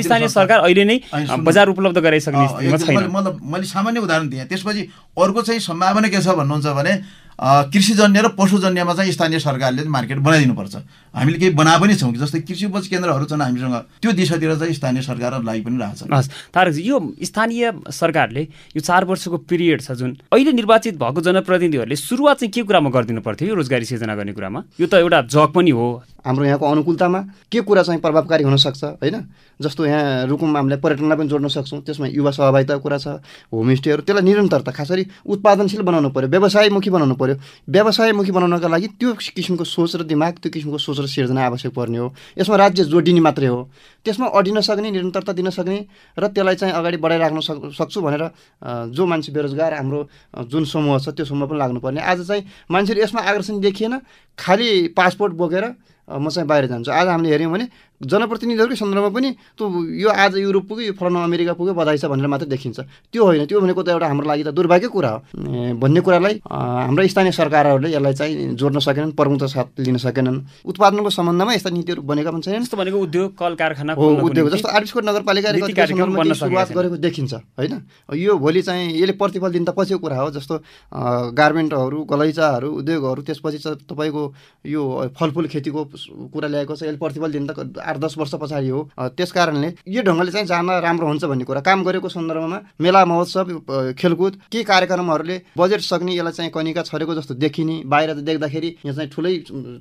स्थानीय। सरकार अहिले नै बजार उपलब्ध गराइसक्ने मैले- मतलब मैले सामान्य उदाहरण दिएँ। त्यसपछि अर्को चाहिँ सम्भावना के छ भन्नुहुन्छ भने कृषिजन्य र पशुजन्यमा चाहिँ स्थानीय सरकारले मार्केट बनाइदिनुपर्छ। हामीले केही बना पनि छौँ कि? जस्तै कृषि उपज केन्द्रहरू छन् हामीसँग त्यो दिशातिर चाहिँ स्थानीय सरकारहरूलाई पनि रहेछ हस् तारकजी यो स्थानीय सरकारले यो चार वर्षको पिरियड छ जुन अहिले निर्वाचित भएको जनप्रतिनिधिहरूले सुरुवात चाहिँ के कुरामा गरिदिनु पर्थ्यो यो रोजगारी सिर्जना गर्ने कुरामा? यो त एउटा जग पनि हो। हाम्रो यहाँको अनुकूलतामा के कुरा चाहिँ प्रभावकारी हुनसक्छ होइन? जस्तो यहाँ रुकुम हामीले पर्यटनलाई पनि जोड्न सक्छौँ त्यसमा युवा सहभागिताको कुरा छ होमस्टेहरू त्यसलाई निरन्तरता खास गरी उत्पादनशील बनाउनु पऱ्यो व्यवसायमुखी बनाउनु पऱ्यो व्यवसायमुखी बनाउनका लागि त्यो किसिमको सोच र दिमाग त्यो किसिमको सोच र सिर्जना आवश्यक पर्ने हो। यसमा राज्य जोडिने मात्रै हो। त्यसमा अडिन सक्ने निरन्तरता दिन सक्ने र त्यसलाई चाहिँ अगाडि बढाइराख्न सक् सक्छु भनेर जो मान्छे बेरोजगार हाम्रो जुन समूह छ त्यो समूह पनि लाग्नुपर्ने। आज चाहिँ मान्छेहरू यसमा आकर्षण देखिएन खालि पासपोर्ट बोकेर म चाहिँ बाहिर जान्छु। आज हामीले हेऱ्यौँ भने जनप्रतिनिधिहरूकै सन्दर्भमा पनि त्यो यो आज युरोप पुग्यो यो फलानु अमेरिका पुग्यो बधाई छ भनेर मात्रै देखिन्छ। त्यो होइन त्यो भनेको त एउटा हाम्रो लागि त दुर्भाग्य कुरा हो। भन्ने कुरालाई हाम्रा स्थानीय सरकारहरूले यसलाई चाहिँ जोड्न सकेनन् प्रमुखता साथ लिन सकेनन्। उत्पादनको सम्बन्धमा यस्ता नीतिहरू बनेका पनि छैनन्। जस्तो भनेको उद्योग कल कारखाना हो उद्योग जस्तो आर्टिसकोट नगरपालिकाले सुरुवात गरेको देखिन्छ होइन? यो भोलि चाहिँ यसले प्रतिफल दिन त पछिको कुरा हो जस्तो गार्मेन्टहरू गलैँचाहरू उद्योगहरू त्यसपछि तपाईँको यो फलफुल खेतीको कुरा ल्याएको छ यसले प्रतिफल दिन त आठ दस वर्ष पछाडि हो। त्यस कारणले यो ढङ्गले चाहिँ जान राम्रो हुन्छ भन्ने कुरा। काम गरेको सन्दर्भमा मेला महोत्सव खेलकुद के कार्यक्रमहरूले बजेट सक्ने यसलाई चाहिँ कनिका छरेको जस्तो देखिने बाहिर देख्दाखेरि यहाँ चाहिँ ठुलै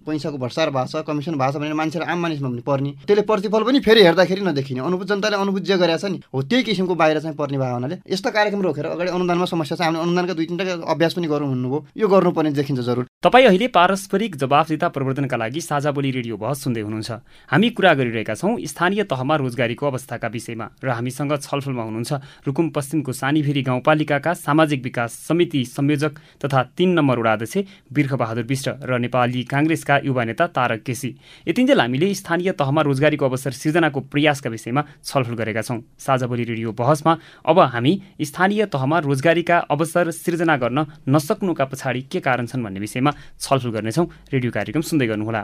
पैसाको भर्सार भएको छ कमिसन भएको छ भनेर मान्छेहरू आम मानिसमा पनि पर्ने। त्यसले प्रतिफल पनि फेरि हेर्दाखेरि नदेखिने। अनुभूत जनताले अनुभूत जे गरेको छ नि हो त्यही किसिमको बाहिर चाहिँ पर्ने भएको हुनाले यस्तो कार्यक्रम रोकेर अगाडि अनुदानमा समस्या छ। हामीले अनुदानका दुई तिनवटा अभ्यास पनि गरौँ भन्नुभयो। यो गर्नुपर्ने देखिन्छ जरुर। तपाईँ अहिले पारस्परिक जवाफदिता प्रवर्तनका लागि साझा बोली रेडियो बहस सुन्दै हुनुहुन्छ। हामी कुरा गरिरहेका छौँ। स्थानीय तहमा रोजगारीको अवस्थाका विषयमा र हामीसँग छलफलमा हुनुहुन्छ रुकुम पश्चिमको सानीभेरी गाउँपालिकाका सामाजिक विकास समिति संयोजक तथा तीन नम्बर वडाध्यक्ष बिर्खबहादुर विष्ट र नेपाली काङ्ग्रेसका युवा नेता तारक केसी। यतिन्जेल हामीले स्थानीय तहमा रोजगारीको अवसर सिर्जनाको प्रयासका विषयमा छलफल गरेका छौँ। साझा बोली रेडियो बहसमा अब हामी स्थानीय तहमा रोजगारीका अवसर सिर्जना गर्न नसक्नुका पछाडि के कारण छन् भन्ने विषयमा छलफल गर्नेछौँ। रेडियो कार्यक्रम सुन्दै गर्नुहोला।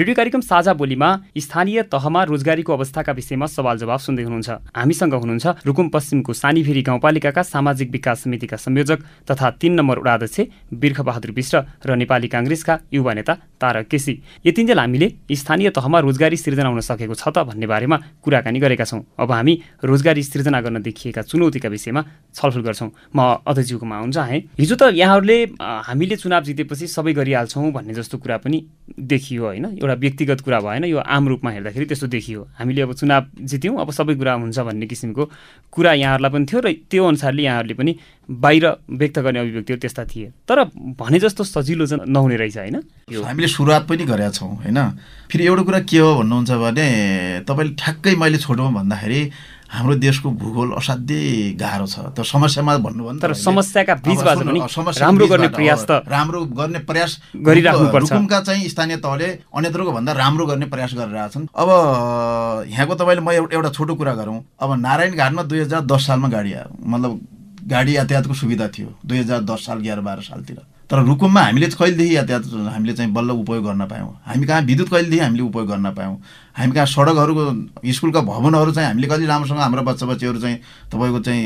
रेडियो कार्यक्रम साझा बोलीमा स्थानीय तहमा रोजगारीको अवस्थाका विषयमा सवाल जवाब सुन्दै हुनुहुन्छ। हामीसँग हुनुहुन्छ रुकुम पश्चिमको सानीभेरी गाउँपालिकाका सामाजिक विकास समितिका संयोजक तथा तीन नम्बर वडाध्यक्ष बिर्खबहादुर विष्ट र नेपाली काङ्ग्रेसका युवा नेता तारक केसी। यतिन्जेल हामीले स्थानीय तहमा रोजगारी सिर्जना हुन सकेको छ त भन्ने बारेमा कुराकानी गरेका छौँ। अब हामी रोजगारी सिर्जना गर्न देखिएका चुनौतीका विषयमा छलफल गर्छौँ। म अध्यक्षज्यूकोमा आउन चाहेँ हिजो त यहाँहरूले हामीले चुनाव जितेपछि सबै गरिहाल्छौँ भन्ने जस्तो कुरा पनि देखियो होइन? एउटा व्यक्तिगत कुरा भएन यो आम रूपमा हेर्दाखेरि त्यस्तो देखियो। हामीले अब चुनाव जित्यौँ अब सबै कुरा हुन्छ भन्ने किसिमको कुरा यहाँहरूलाई पनि थियो र त्यो अनुसारले यहाँहरूले पनि बाहिर व्यक्त गर्ने अभिव्यक्तिहरू त्यस्ता थिए। तर भने जस्तो सजिलो चाहिँ नहुने रहेछ होइन? हामीले सुरुवात पनि गरेका छौँ होइन? फेरि एउटा कुरा के हो भन्नुहुन्छ भने तपाईँले ठ्याक्कै मैले छोटौँ भन्दाखेरि हाम्रो देशको भूगोल असाध्यै गाह्रो छ। त समस्यामा भन्नु भने तर समस्याका राम्रो गर्ने प्रयास त राम्रो गर्ने प्रयास गरिराख्नुपर्छ। रुकुमका चाहिँ स्थानीय तहले अन्यत्रको भन्दा राम्रो गर्ने प्रयास गरिरहेछन् अब यहाँको तपाईँले म एउटा छोटो कुरा गरौँ। अब नारायण घाटमा दुई हजार दस सालमा गाडी आयो। मतलब गाडी यातायातको सुविधा थियो। दुई हजार दस साल एघार बाह्र सालतिर। तर रुकुममा हामीले कहिलेदेखि यातायात हामीले चाहिँ बल्ल उपयोग गर्न पायौँ। हामी कहाँ विद्युत कहिलेदेखि हामीले उपयोग गर्न पायौँ? हामी कहाँ सडकहरूको स्कुलका भवनहरू चाहिँ हामीले कति राम्रोसँग हाम्रो बच्चा बच्चीहरू चाहिँ तपाईँको चाहिँ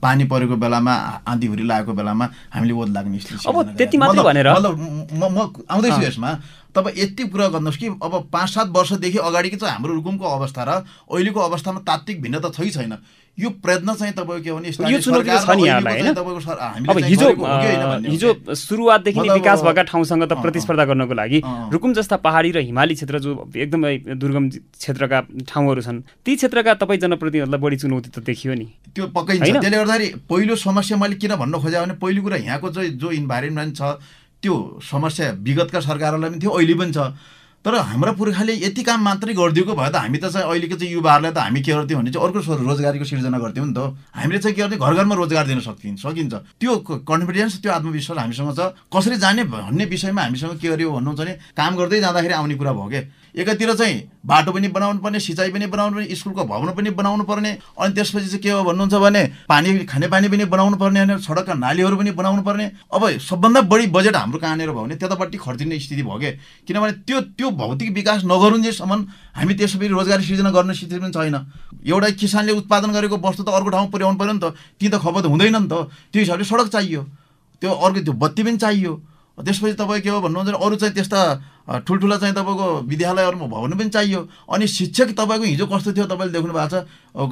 पानी परेको बेलामा आँधीहुरी लागेको बेलामा हामीले ओत लाग्ने स्थिति अब त्यति मात्रै भनेर? म म आउँदैछु यसमा। तपाईँ यति कुरा गर्नुहोस् कि अब पाँच सात वर्षदेखि अगाडिको चाहिँ हाम्रो रुकुमको अवस्था र अहिलेको अवस्थामा तात्विक भिन्नता छै छैन? यो प्रयत्न चाहिँ तपाईँको के भने यो चुनौती छ नि यहाँलाई होइन? अब हिजो हिजो सुरुवातदेखि नै विकास भएका ठाउँसँग त प्रतिस्पर्धा गर्नको लागि रुकुम जस्ता पहाडी र हिमाली क्षेत्र जो एकदमै दुर्गम क्षेत्रका ठाउँहरू छन् ती क्षेत्रका तपाईँ जनप्रतिनिधिहरूलाई बढी चुनौती त देखियो नि। त्यो पक्कै त्यसले गर्दाखेरि पहिलो समस्या मैले किन भन्न खोजेँ भने पहिलो कुरा यहाँको चाहिँ जो इन्भाइरोमेन्ट छ त्यो समस्या विगतका सरकारहरूलाई पनि थियो अहिले पनि छ। तर हाम्रा पुर्खाले यति काम मात्रै गरिदिएको भए त हामी त चाहिँ अहिलेको चाहिँ युवाहरूलाई त हामी के गर्थ्यौँ भने चाहिँ अर्को रोजगारीको सिर्जना गर्थ्यौँ नि त हामीले चाहिँ के गर्थ्यौँ? घर घरमा रोजगार दिन सकिन्छ सकिन्छ। त्यो कन्फिडेन्स त्यो आत्मविश्वास हामीसँग छ। कसरी जाने भन्ने विषयमा हामीसँग के गर्यो भन्नुहुन्छ भने काम गर्दै जाँदाखेरि आउने कुरा भयो क्या एकातिर चाहिँ बाटो पनि बनाउनु पर्ने सिँचाइ पनि बनाउनु पर्ने स्कुलको भवन पनि बनाउनु पर्ने अनि त्यसपछि चाहिँ के हो भन्नुहुन्छ भने पानी खानेपानी पनि बनाउनु पर्ने होइन सडकका नालीहरू पनि बनाउनु पर्ने। अब सबभन्दा बढी बजेट हाम्रो कहाँनिर भयो भने त्यतापट्टि खर्चिने स्थिति भयो क्या किनभने त्यो त्यो भौतिक विकास नगरुन्जेसम्म हामी त्यसो फेरि रोजगारी सृजना गर्ने स्थिति पनि छैन। एउटा किसानले उत्पादन गरेको वस्तु त अर्को ठाउँमा पुर्याउनु पऱ्यो नि त ती त खपत हुँदैन नि त। त्यो हिसाबले सडक चाहियो। त्यो अर्को त्यो बत्ती पनि चाहियो। त्यसपछि तपाईँ के हो भन्नुहुन्छ भने अरू चाहिँ त्यस्ता ठुल्ठुला चाहिँ तपाईँको विद्यालयहरूमा भवन पनि चाहियो। अनि शिक्षक तपाईँको हिजो कस्तो थियो तपाईँले देख्नु भएको छ?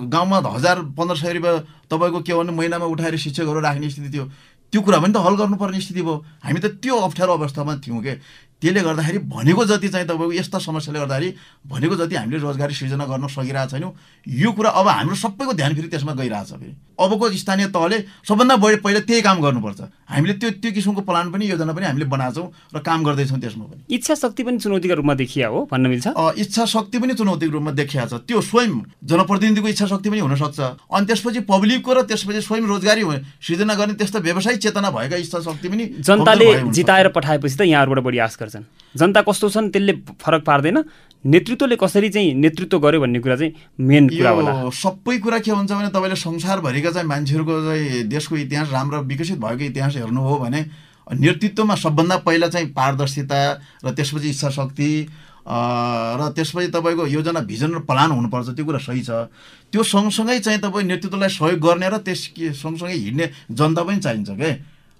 गाउँमा हजार पन्ध्र सय रुपियाँ तपाईँको के भन्नु महिनामा उठाएर शिक्षकहरू राख्ने स्थिति थियो। त्यो कुरा पनि त हल गर्नुपर्ने स्थिति भयो। हामी त त्यो अप्ठ्यारो अवस्थामा थियौँ कि? त्यसले गर्दाखेरि भनेको जति चाहिँ तपाईँको यस्ता समस्याले गर्दाखेरि भनेको जति हामीले रोजगारी सृजना गर्न सकिरहेको छैनौँ यो कुरा अब हाम्रो सबैको ध्यान फेरि त्यसमा गइरहेछ फेरि। अबको स्थानीय तहले सबभन्दा बढी पहिला त्यही काम गर्नुपर्छ। हामीले त्यो त्यो किसिमको प्लान पनि योजना पनि हामीले बनाएको छौँ र काम गर्दैछौँ त्यसमा पनि। इच्छा शक्ति पनि चुनौतीको रूपमा देखिया हो भन्न मिल्छ? इच्छा शक्ति पनि चुनौतीको रूपमा देखिया छ। त्यो स्वयं जनप्रतिनिधिको इच्छा शक्ति पनि हुनसक्छ। अनि त्यसपछि पब्लिकको र त्यसपछि स्वयं रोजगारी सृजना गर्ने त्यस्तो व्यवसायिक चेतना भएका इच्छा शक्ति पनि जनताले जिताएर पठाएपछि त यहाँहरूबाट बढी आश गर्छन् जनता कस्तो छन् त्यसले फरक पार्दैन। नेतृत्वले कसरी चाहिँ नेतृत्व गर्यो भन्ने कुरा चाहिँ मेन कुरा होला। सबै कुरा के हुन्छ भने तपाईँले संसारभरिका चाहिँ मान्छेहरूको चाहिँ देशको इतिहास राम्रो विकसित भएको इतिहास हेर्नु हो भने नेतृत्वमा सबभन्दा पहिला चाहिँ पारदर्शिता र त्यसपछि इच्छा शक्ति र त्यसपछि तपाईँको योजना भिजन र प्लान हुनुपर्छ। त्यो कुरा सही छ। त्यो सँगसँगै चाहिँ तपाईँ नेतृत्वलाई सहयोग गर्ने र त्यस सँगसँगै हिँड्ने जनता पनि चाहिन्छ क्या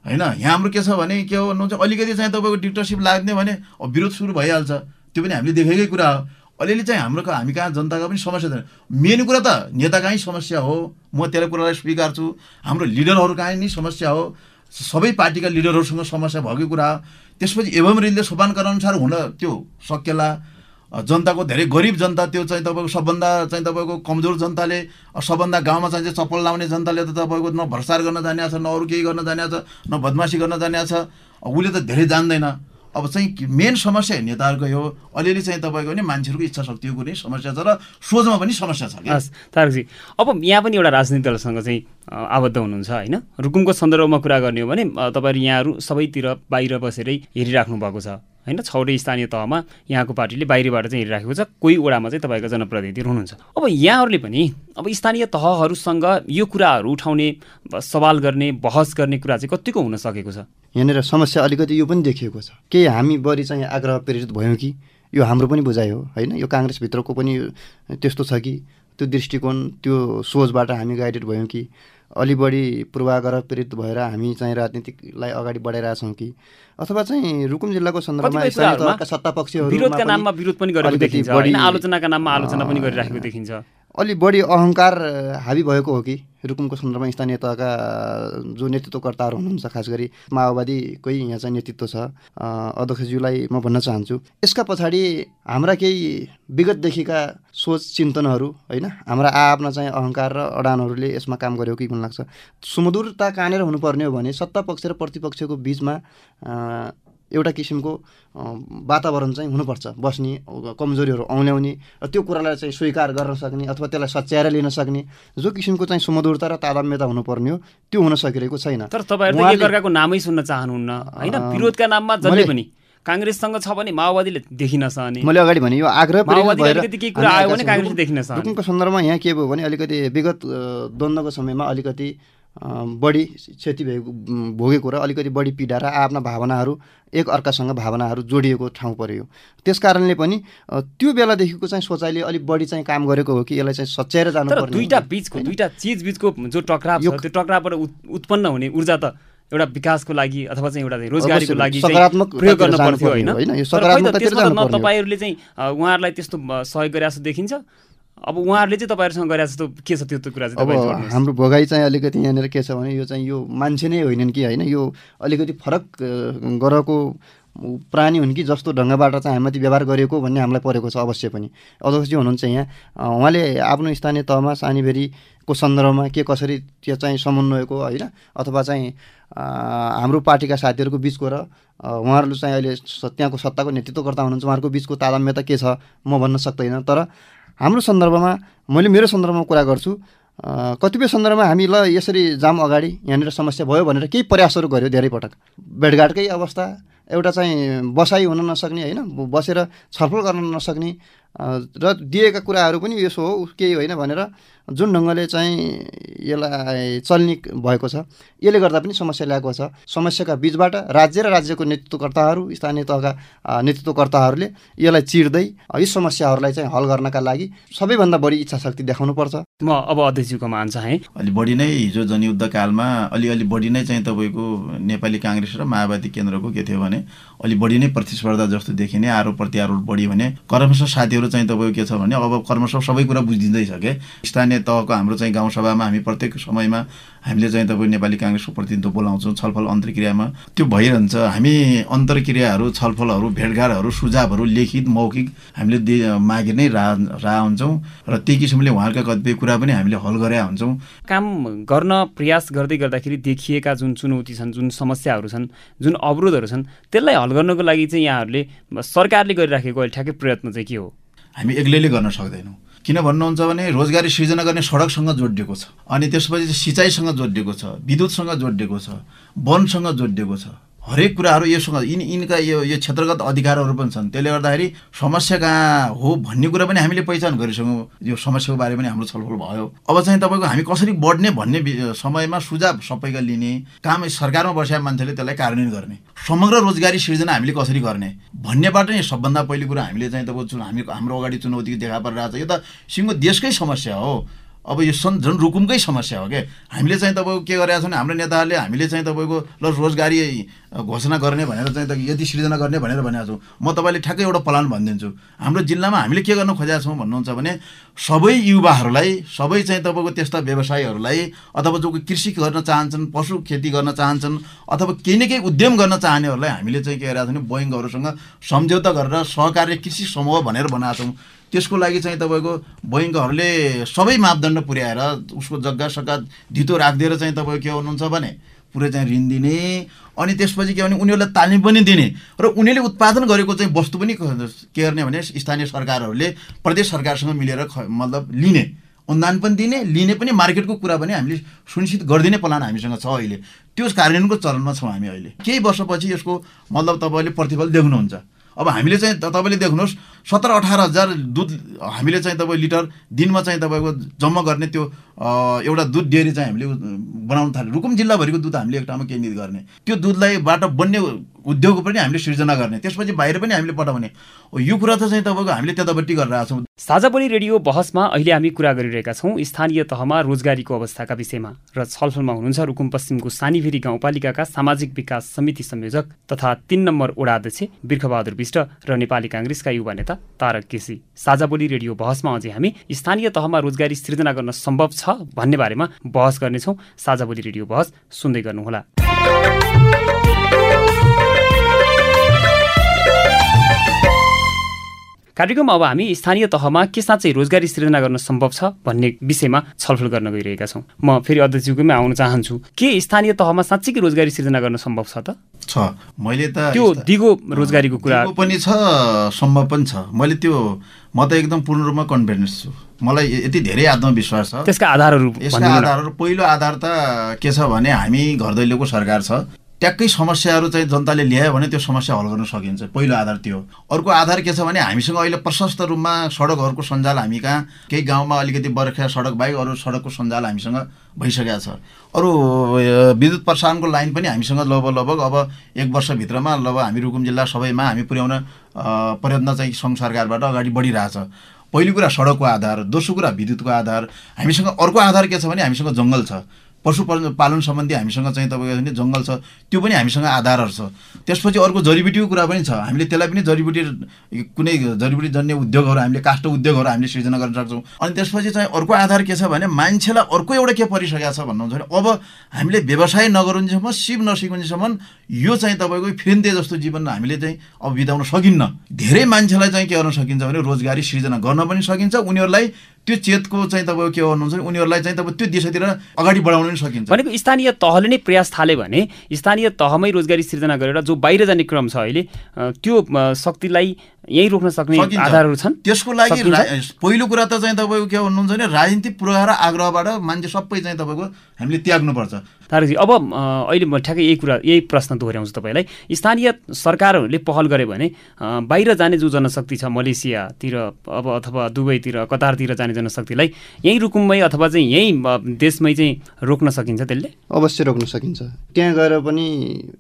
होइन? यहाँ हाम्रो के छ भने के हो? भन्नुहुन्छ अलिकति चाहिँ तपाईँको डिक्टरसिप लाग्ने भने विरोध सुरु भइहाल्छ। त्यो पनि हामीले देखेकै कुरा हो। अलिअलि चाहिँ हाम्रो हामी कहाँ जनताको पनि समस्या छैन मेन कुरा त नेता कहीँ समस्या हो। म त्यसलाई कुरालाई स्वीकार छु। हाम्रो लिडरहरू कहीँ नै समस्या हो। सबै पार्टीका लिडरहरूसँग समस्या भएकै कुरा त्यसपछि एवं रिलले सोपानका अनुसार हुन त्यो सकेला। जनताको धेरै गरिब जनता त्यो चाहिँ तपाईँको सबभन्दा चाहिँ तपाईँको कमजोर जनताले सबभन्दा गाउँमा चाहिँ चप्पल लाउने जनताले त तपाईँको न भ्रष्टाचार गर्न जाने छ न अरू केही गर्न जाने छ न बदमासी गर्न जाने छ। उसले त धेरै जान्दैन। अब चाहिँ मेन समस्या नेताहरूको यो अलिअलि चाहिँ तपाईँको नि मान्छेहरूको इच्छा शक्तिको नै समस्या छ र सोचमा पनि समस्या छ तारकजी अब यहाँ पनि एउटा राजनीतिक दलसँग चाहिँ आबद्ध हुनुहुन्छ होइन? रुकुमको सन्दर्भमा कुरा गर्ने हो भने तपाईँहरू यहाँहरू सबैतिर बाहिर बसेरै हेरिराख्नु भएको छ होइन? छवटै स्थानीय तहमा यहाँको पार्टीले बाहिरबाट चाहिँ हेरिराखेको छ। कोही वडामा चाहिँ तपाईँको जनप्रतिनिधि हुनुहुन्छ। अब यहाँहरूले पनि अब स्थानीय तहहरूसँग यो कुराहरू उठाउने सवाल गर्ने बहस गर्ने कुरा चाहिँ कतिको हुन सकेको छ? यहाँनिर समस्या अलिकति यो पनि देखिएको छ। के हामी बढी चाहिँ आग्रह प्रेरित भयौँ कि? यो हाम्रो पनि बुझाइ हो होइन? यो काङ्ग्रेसभित्रको पनि त्यस्तो छ कि? त्यो दृष्टिकोण त्यो सोचबाट हामी गाइडेड भयौँ कि? अलि बढी पूर्वाग्रह प्रेरित भएर हामी चाहिँ राजनीतिलाई अगाडि बढाइरहेछौँ कि? अथवा चाहिँ रुकुम जिल्लाको सन्दर्भमा सत्ता पक्षहरू विरोधका नाममा विरोध पनि गरेको देखिन्छ आलोचनाका नाममा आलोचना पनि गरिराखेको देखिन्छ। अलि बढी अहङ्कार हाबी भएको हो कि? रुकुमको सन्दर्भमा स्थानीय तहका जो नेतृत्वकर्ताहरू हुनुहुन्छ खास गरी माओवादीकै यहाँ चाहिँ नेतृत्व छ अध्यक्षज्यूलाई म भन्न चाहन्छु। यसका पछाडि हाम्रा केही विगतदेखिका सोच चिन्तनहरू होइन? हाम्रा आआफ्ना चाहिँ अहङ्कार र अडानहरूले यसमा काम गर्यो कि भन्ने लाग्छ। सुमधुरता कहाँनिर हुनुपर्ने हो भने सत्ता पक्ष र प्रतिपक्षको बिचमा एउटा किसिमको वातावरण चाहिँ हुनुपर्छ। बस्ने कमजोरीहरू औल्याउने र त्यो कुरालाई चाहिँ स्वीकार गर्न सक्ने अथवा त्यसलाई सच्याएर लिन सक्ने जो किसिमको चाहिँ सुमधुरता र तादाम्यता हुनुपर्ने हो त्यो हुन सकिरहेको छैन। तर तपाईँहरू एकअर्काको नामै सुन्न चाहनुहुन्न। होइन? विरोधका नाममा मैले- पनि काङ्ग्रेससँग छ भने माओवादीले देखिन सहने। मैले अगाडि भने यो आग्रह। रुकुमको सन्दर्भमा यहाँ के भयो भने अलिकति विगत द्वन्द्वको समयमा अलिकति बढी क्षति भएको भोगेको र अलिकति बढी पीडा र आफ्ना भावनाहरू एक अर्कासँग भावनाहरू जोडिएको ठाउँ पर्यो। त्यस कारणले पनि त्यो बेलादेखिको चाहिँ सोचाइले अलिक बढी चाहिँ काम गरेको हो कि यसलाई चाहिँ सच्याएर जानुपर्ने दुईटा हो। बिचको दुईटा चिज बिचको जो टक्राव त्यो टक्रावबाट उत्- उत्पन्न हुने ऊर्जा त एउटा विकासको लागि अथवा चाहिँ एउटा रोजगारीको लागि सकारात्मक प्रयोग गर्न पर्थ्यो होइन। तपाईँहरूले चाहिँ उहाँहरूलाई त्यस्तो सहयोग गरे जस्तो देखिन्छ। अब उहाँहरूले चाहिँ तपाईँहरूसँग गरे जस्तो के छ त्यो त्यो कुरा चाहिँ अब। हाम्रो भोगाइ चाहिँ अलिकति यहाँनिर के छ भने यो चाहिँ यो मान्छे नै होइनन् कि होइन? यो अलिकति फरक ग्रहको प्राणी हुन् कि जस्तो ढङ्गबाट चाहिँ हामीमाथि व्यवहार गरिएको भन्ने हामीलाई परेको छ अवश्य पनि। अध्यक्षजी हुनुहुन्छ यहाँ। उहाँले आफ्नो स्थानीय तहमा सानीभेरीको सन्दर्भमा के कसरी त्यो चाहिँ समन्वयको होइन? अथवा चाहिँ हाम्रो पार्टीका साथीहरूको बिचको र उहाँहरू चाहिँ अहिले त्यहाँको सत्ताको नेतृत्वकर्ता हुनुहुन्छ। उहाँहरूको बिचको तादाम्यता के छ? म भन्न सक्दैन। तर हाम्रो सन्दर्भमा मैले मेरो सन्दर्भमा कुरा गर्छु। कतिपय सन्दर्भमा हामी ल यसरी जाम अगाडि यहाँनिर समस्या भयो भनेर केही प्रयासहरू गर्यो धेरै पटक भेटघाटकै अवस्था एउटा चाहिँ बसाइ हुन नसक्ने होइन? बसेर छलफल गर्न नसक्ने र दिएका कुराहरू पनि यसो हो केही होइन भनेर जुन ढङ्गले चाहिँ यसलाई चल्ने भएको छ यसले गर्दा पनि समस्या ल्याएको छ। समस्याका बिचबाट राज्य र राज्यको नेतृत्वकर्ताहरू स्थानीय तहका नेतृत्वकर्ताहरूले यसलाई चिर्दै यी समस्याहरूलाई चाहिँ हल गर्नका लागि सबैभन्दा बढी इच्छा शक्ति देखाउनुपर्छ। म अब अध्यक्षज्यूकोमा चाहेँ। अलि बढी नै हिजो जनयुद्ध कालमा अलिअलि बढी नै चाहिँ तपाईँको नेपाली काङ्ग्रेस र माओवादी केन्द्रको के थियो भने अलि बढी नै प्रतिस्पर्धा जस्तो देखिने आरोप प्रत्यारोप बढी भने कर्मश साथीहरू चाहिँ तपाईँको के छ भने अब कर्मश सबै कुरा बुझिँदैछ के स्थानीय तहको हाम्रो चाहिँ गाउँसभामा हामी प्रत्येक समयमा हामीले चाहिँ तपाईँ नेपाली काङ्ग्रेसको प्रतिनिधित्व बोलाउँछौँ छलफल अन्तर्क्रियामा। त्यो भइरहन्छ। हामी अन्तर्क्रियाहरू छलफलहरू भेटघाटहरू सुझावहरू लिखित मौखिक हामीले दे मागे नै रा रा हुन्छौँ। र त्यही किसिमले उहाँहरूका कतिपय कुरा पनि हामीले हल गरेका हुन्छौँ। काम गर्न प्रयास गर्दै गर्दाखेरि देखिएका जुन चुनौती छन् जुन समस्याहरू छन् जुन अवरोधहरू छन् त्यसलाई हल गर्नको लागि चाहिँ यहाँहरूले सरकारले गरिराखेको अहिले ठ्याक्कै प्रयत्न चाहिँ के हो? हामी एक्लैले गर्न सक्दैनौँ। किन भन्नुहुन्छ भने रोजगारी सृजना गर्ने सडकसँग जोडिएको छ। अनि त्यसपछि सिँचाइसँग जोडिएको छ विद्युतसँग जोडिएको छ वनसँग जोडिएको छ। हरेक कुराहरू योसँग यिन यिनका यो यो क्षेत्रगत अधिकारहरू पनि छन्। त्यसले गर्दाखेरि समस्या कहाँ हो भन्ने कुरा पनि हामीले पहिचान गरिसक्यौँ। यो समस्याको बारे पनि हाम्रो छलफल भयो। अब चाहिँ तपाईँको हामी कसरी बढ्ने भन्ने समयमा सुझाव सबैका लिने काम सरकारमा बसेका मान्छेले त्यसलाई कार्यान्वयन गर्ने समग्र रोजगारी सृजना हामीले कसरी गर्ने भन्नेबाट नै सबभन्दा पहिलो कुरा हामीले चाहिँ तपाईँको हामी हाम्रो अगाडि चुनौती देखा परिरहेको छ। यो त सिङ्गो देशकै समस्या हो। अब यो सन् झन् रुकुमकै समस्या हो क्या हामीले चाहिँ तपाईँको के गरेका छौँ हाम्रो नेताहरूले हामीले चाहिँ तपाईँको ल रोजगारी घोषणा गर्ने भनेर चाहिँ त यति सृजना गर्ने भनेर भनेका छौँ म तपाईँले ठ्याक्कै एउटा प्लान भनिदिन्छु। हाम्रो जिल्लामा हामीले के गर्न खोजेका छौँ भन्नुहुन्छ भने सबै युवाहरूलाई सबै चाहिँ तपाईँको त्यस्ता व्यवसायीहरूलाई अथवा जो कृषि गर्न चाहन्छन् पशु खेती गर्न चाहन्छन् अथवा केही न केही उद्यम गर्न चाहनेहरूलाई हामीले चाहिँ के गरेका छौँ भने बैङ्कहरूसँग सम्झौता गरेर सहकार्य कृषि समूह भनेर बनाएका छौँ। त्यसको लागि चाहिँ तपाईँको बैङ्कहरूले सबै मापदण्ड पुर्याएर उसको जग्गा सग्गा धितो राखिदिएर चाहिँ तपाईँको के हुनुहुन्छ भने पुरै चाहिँ ऋण दिने अनि त्यसपछि के भने उनीहरूलाई तालिम पनि दिने र उनीहरूले उत्पादन गरेको चाहिँ वस्तु पनि के गर्ने भने स्थानीय सरकारहरूले प्रदेश सरकारसँग मिलेर ख मतलब लिने अनुदान पनि दिने लिने पनि मार्केटको कुरा पनि हामीले सुनिश्चित गरिदिने प्लान हामीसँग छ अहिले। त्यो कार्यान्वयनको चरणमा छौँ हामी अहिले। केही वर्षपछि यसको मतलब तपाईँले प्रतिफल देख्नुहुन्छ। अब हामीले चाहिँ तपाईँले देख्नुहोस् सत्र अठार हजार दुध हामीले चाहिँ तपाईँ लिटर दिनमा चाहिँ तपाईँको जम्मा गर्ने त्यो एउटा दुध डेरी चाहिँ हामीले बनाउन थाल्यो। रुकुम जिल्लाभरिको दुध हामीले एक ठाउँमा केन्द्रित गर्ने। त्यो दुधलाई बाट बन्ने उद्योग पनि हामीले सिर्जना गर्ने। त्यसपछि बाहिर पनि हामीले पठाउने। यो कुरा त चाहिँ तपाईँको हामीले त्यतापट्टि गरेर आएको छौँ। साझा बोली रेडियो बहसमा अहिले हामी कुरा गरिरहेका छौँ स्थानीय तहमा रोजगारीको अवस्थाका विषयमा। र छलफलमा हुनुहुन्छ रुकुम पश्चिमको सानीभेरी गाउँपालिकाका सामाजिक विकास समिति संयोजक तथा तीन नम्बर वडा अध्यक्ष बिर्खबहादुर विष्ट र नेपाली काङ्ग्रेसका युवा नेता तारक केसी। साझा बोली रेडियो बहसमा अझै हामी स्थानीय तहमा रोजगारी सृजना गर्न सम्भव छ भन्ने बारेमा बहस गर्नेछौँ। साझा बोली रेडियो बहस सुन्दै गर्नुहोला। कार्यक्रममा अब हामी स्थानीय तहमा के साँच्चै रोजगारी सृजना गर्न सम्भव छ भन्ने विषयमा छलफल गर्न गइरहेका छौँ। म फेरि अध्यक्षज्यूकोमै आउन चाहन्छु। के स्थानीय तहमा साँच्चै रोजगारी सृजना गर्न सम्भव छ त? छ। मैले त त्यो दिगो रोजगारीको कुरा पनि छ सम्भव पनि छ। मैले त्यो म त एकदम पूर्ण रूपमा कन्फिडेन्स छु। मलाई यति धेरै आत्मविश्वास छ। त्यसका आधारहरू यसका। आधारहरू पहिलो आधार त के छ भने हामी घर दैलोको सरकार छ। ट्याक्कै समस्याहरू चाहिँ जनताले ल्यायो भने त्यो समस्या हल गर्न सकिन्छ पहिलो आधार त्यो अर्को आधार के छ भने हामीसँग अहिले प्रशस्त रूपमा सडकहरूको सञ्जाल हामी कहाँ केही गाउँमा अलिकति बर्खा सडक बाहेक अरू सडकको सञ्जाल हामीसँग भइसकेको छ। अरू विद्युत प्रसारणको लाइन पनि हामीसँग लगभग लगभग अब एक वर्षभित्रमा लगभग हामी रुकुम जिल्ला सबैमा हामी पुर्याउन प्रयत्न चाहिँ सङ्घ सरकारबाट अगाडि बढिरहेछ। पहिलो कुरा सडकको आधार दोस्रो कुरा विद्युतको आधार। हामीसँग अर्को आधार के छ भने हामीसँग जङ्गल छ। पशु पालन सम्बन्धी हामीसँग चाहिँ तपाईँको जङ्गल छ त्यो पनि हामीसँग आधारहरू छ। त्यसपछि अर्को जडीबुटीको कुरा पनि छ। हामीले त्यसलाई पनि जडीबुटी कुनै जडीबुटी जन्य उद्योगहरू हामीले काष्ठ उद्योगहरू हामीले सृजना गर्न सक्छौँ। अनि त्यसपछि चाहिँ अर्को आधार के छ भने मान्छेलाई अर्को एउटा के परिसकेको छ भन्नुहुन्छ भने अब हामीले व्यवसाय नगरुन्जेसम्म सिप नसिकुन्जेसम्म यो चाहिँ तपाईँको फिरिन्ते जस्तो जीवन हामीले चाहिँ अब बिताउन सकिन्न। धेरै मान्छेलाई चाहिँ के गर्न सकिन्छ भने रोजगारी सृजना गर्न पनि सकिन्छ। उनीहरूलाई त्यो चेतको चाहिँ तपाईँको के भन्नुहुन्छ भने उनीहरूलाई चाहिँ तपाईँ त्यो दिशातिर अगाडि बढाउन पनि सकिन्छ। भनेको स्थानीय तहले नै प्रयास थाले भने स्थानीय तहमै रोजगारी सृजना गरेर जो बाहिर जाने क्रम छ अहिले त्यो शक्तिलाई यहीँ रोक्न सक्ने। आधारहरू छन्? त्यसको लागि पहिलो कुरा त चाहिँ तपाईँको के भन्नुहुन्छ भने राजनीतिक पूर्वाग्रह र आग्रहबाट मान्छे सबै चाहिँ तपाईँको हामीले त्याग्नुपर्छ। तारकजी अब अ, अहिले म ठ्याक्कै यही कुरा यही प्रश्न दोहोऱ्याउँछु तपाईँलाई। स्थानीय सरकारहरूले पहल गरे भने बाहिर जाने जो जनशक्ति छ मलेसियातिर अब अथवा दुबईतिर कतारतिर जाने जनशक्तिलाई यहीँ रुकुममै अथवा चाहिँ यहीँ देशमै चाहिँ रोक्न सकिन्छ त्यसले? अवश्य रोक्न सकिन्छ। त्यहाँ गएर पनि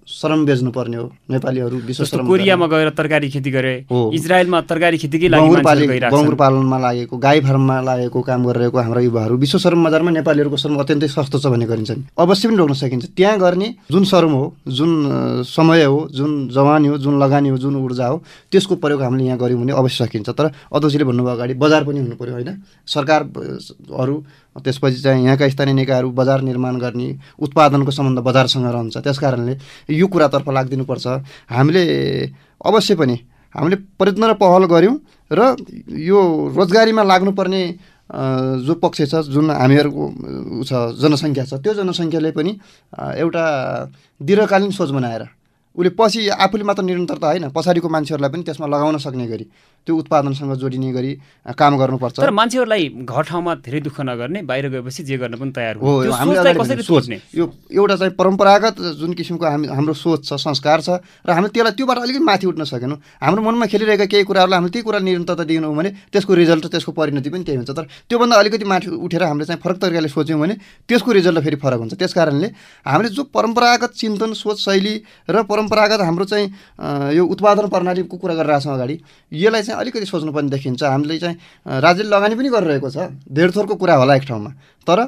श्रम बेच्नु पर्ने हो नेपालीहरू श्रम कोरियामा गएर तरकारी खेती गरे हो। इजरायलमा तरकारी खेतीकै लागि। पालनमा लागेको गाई फार्ममा लागेको काम गरिरहेको हाम्रा युवाहरू। विश्व श्रम बजारमा नेपालीहरूको श्रम अत्यन्तै सस्तो छ भन्ने गरिन्छ नि अवश्य पनि रोक्न सकिन्छ। त्यहाँ गर्ने जुन श्रम हो जुन समय हो जुन जवानी हो जुन लगानी हो जुन ऊर्जा हो त्यसको प्रयोग हामीले यहाँ गऱ्यौँ भने अवश्य सकिन्छ। तर अध्यक्षले भन्नुभयो अगाडि बजार पनि हुनु पऱ्यो होइन सरकारहरू त्यसपछि चाहिँ यहाँका स्थानीय निकायहरू बजार निर्माण गर्ने उत्पादनको सम्बन्ध बजारसँग रहन्छ। त्यस कारणले यो कुरातर्फ लागिदिनुपर्छ। हामीले अवश्य पनि हामीले प्रयत्न र पहल गऱ्यौँ र यो रोजगारीमा लाग्नुपर्ने जो पक्ष छ जुन हामीहरूको छ जनसङ्ख्या छ त्यो जनसङ्ख्याले पनि एउटा दीर्घकालीन सोच बनाएर उसले पछि आफूले मात्र निरन्तरता होइन पछाडिको मान्छेहरूलाई पनि त्यसमा लगाउन सक्ने गरी। त्यो उत्पादनसँग जोडिने गरी काम गर्नुपर्छ। तर मान्छेहरूलाई घर ठाउँमा धेरै दुःख नगर्ने बाहिर गएपछि जे गर्न पनि तयार हो यो एउटा चाहिँ परम्परागत जुन किसिमको हामी हाम्रो सोच छ संस्कार छ र हामीले त्यसलाई त्योबाट अलिकति माथि उठ्न सकेनौँ। हाम्रो मनमा खेलिरहेका केही कुराहरूलाई हामीले त्यही कुरा निरन्तरता दिएनौँ भने त्यसको रिजल्ट र त्यसको परिणति पनि त्यही हुन्छ। तर त्योभन्दा अलिकति माथि उठेर हामीले चाहिँ फरक तरिकाले सोच्यौँ भने त्यसको रिजल्ट फेरि फरक हुन्छ। त्यस कारणले हामीले जो परम्परागत चिन्तन सोच शैली र परम्परागत हाम्रो चाहिँ यो उत्पादन प्रणालीको कुरा गरिरहेको छौँ अगाडि यसलाई चाहिँ अलिकति सोच्नुपर्ने देखिन्छ। हामीले चाहिँ राज्यले लगानी पनि गरिरहेको छ। धेर थोरको कुरा होला एक ठाउँमा। तर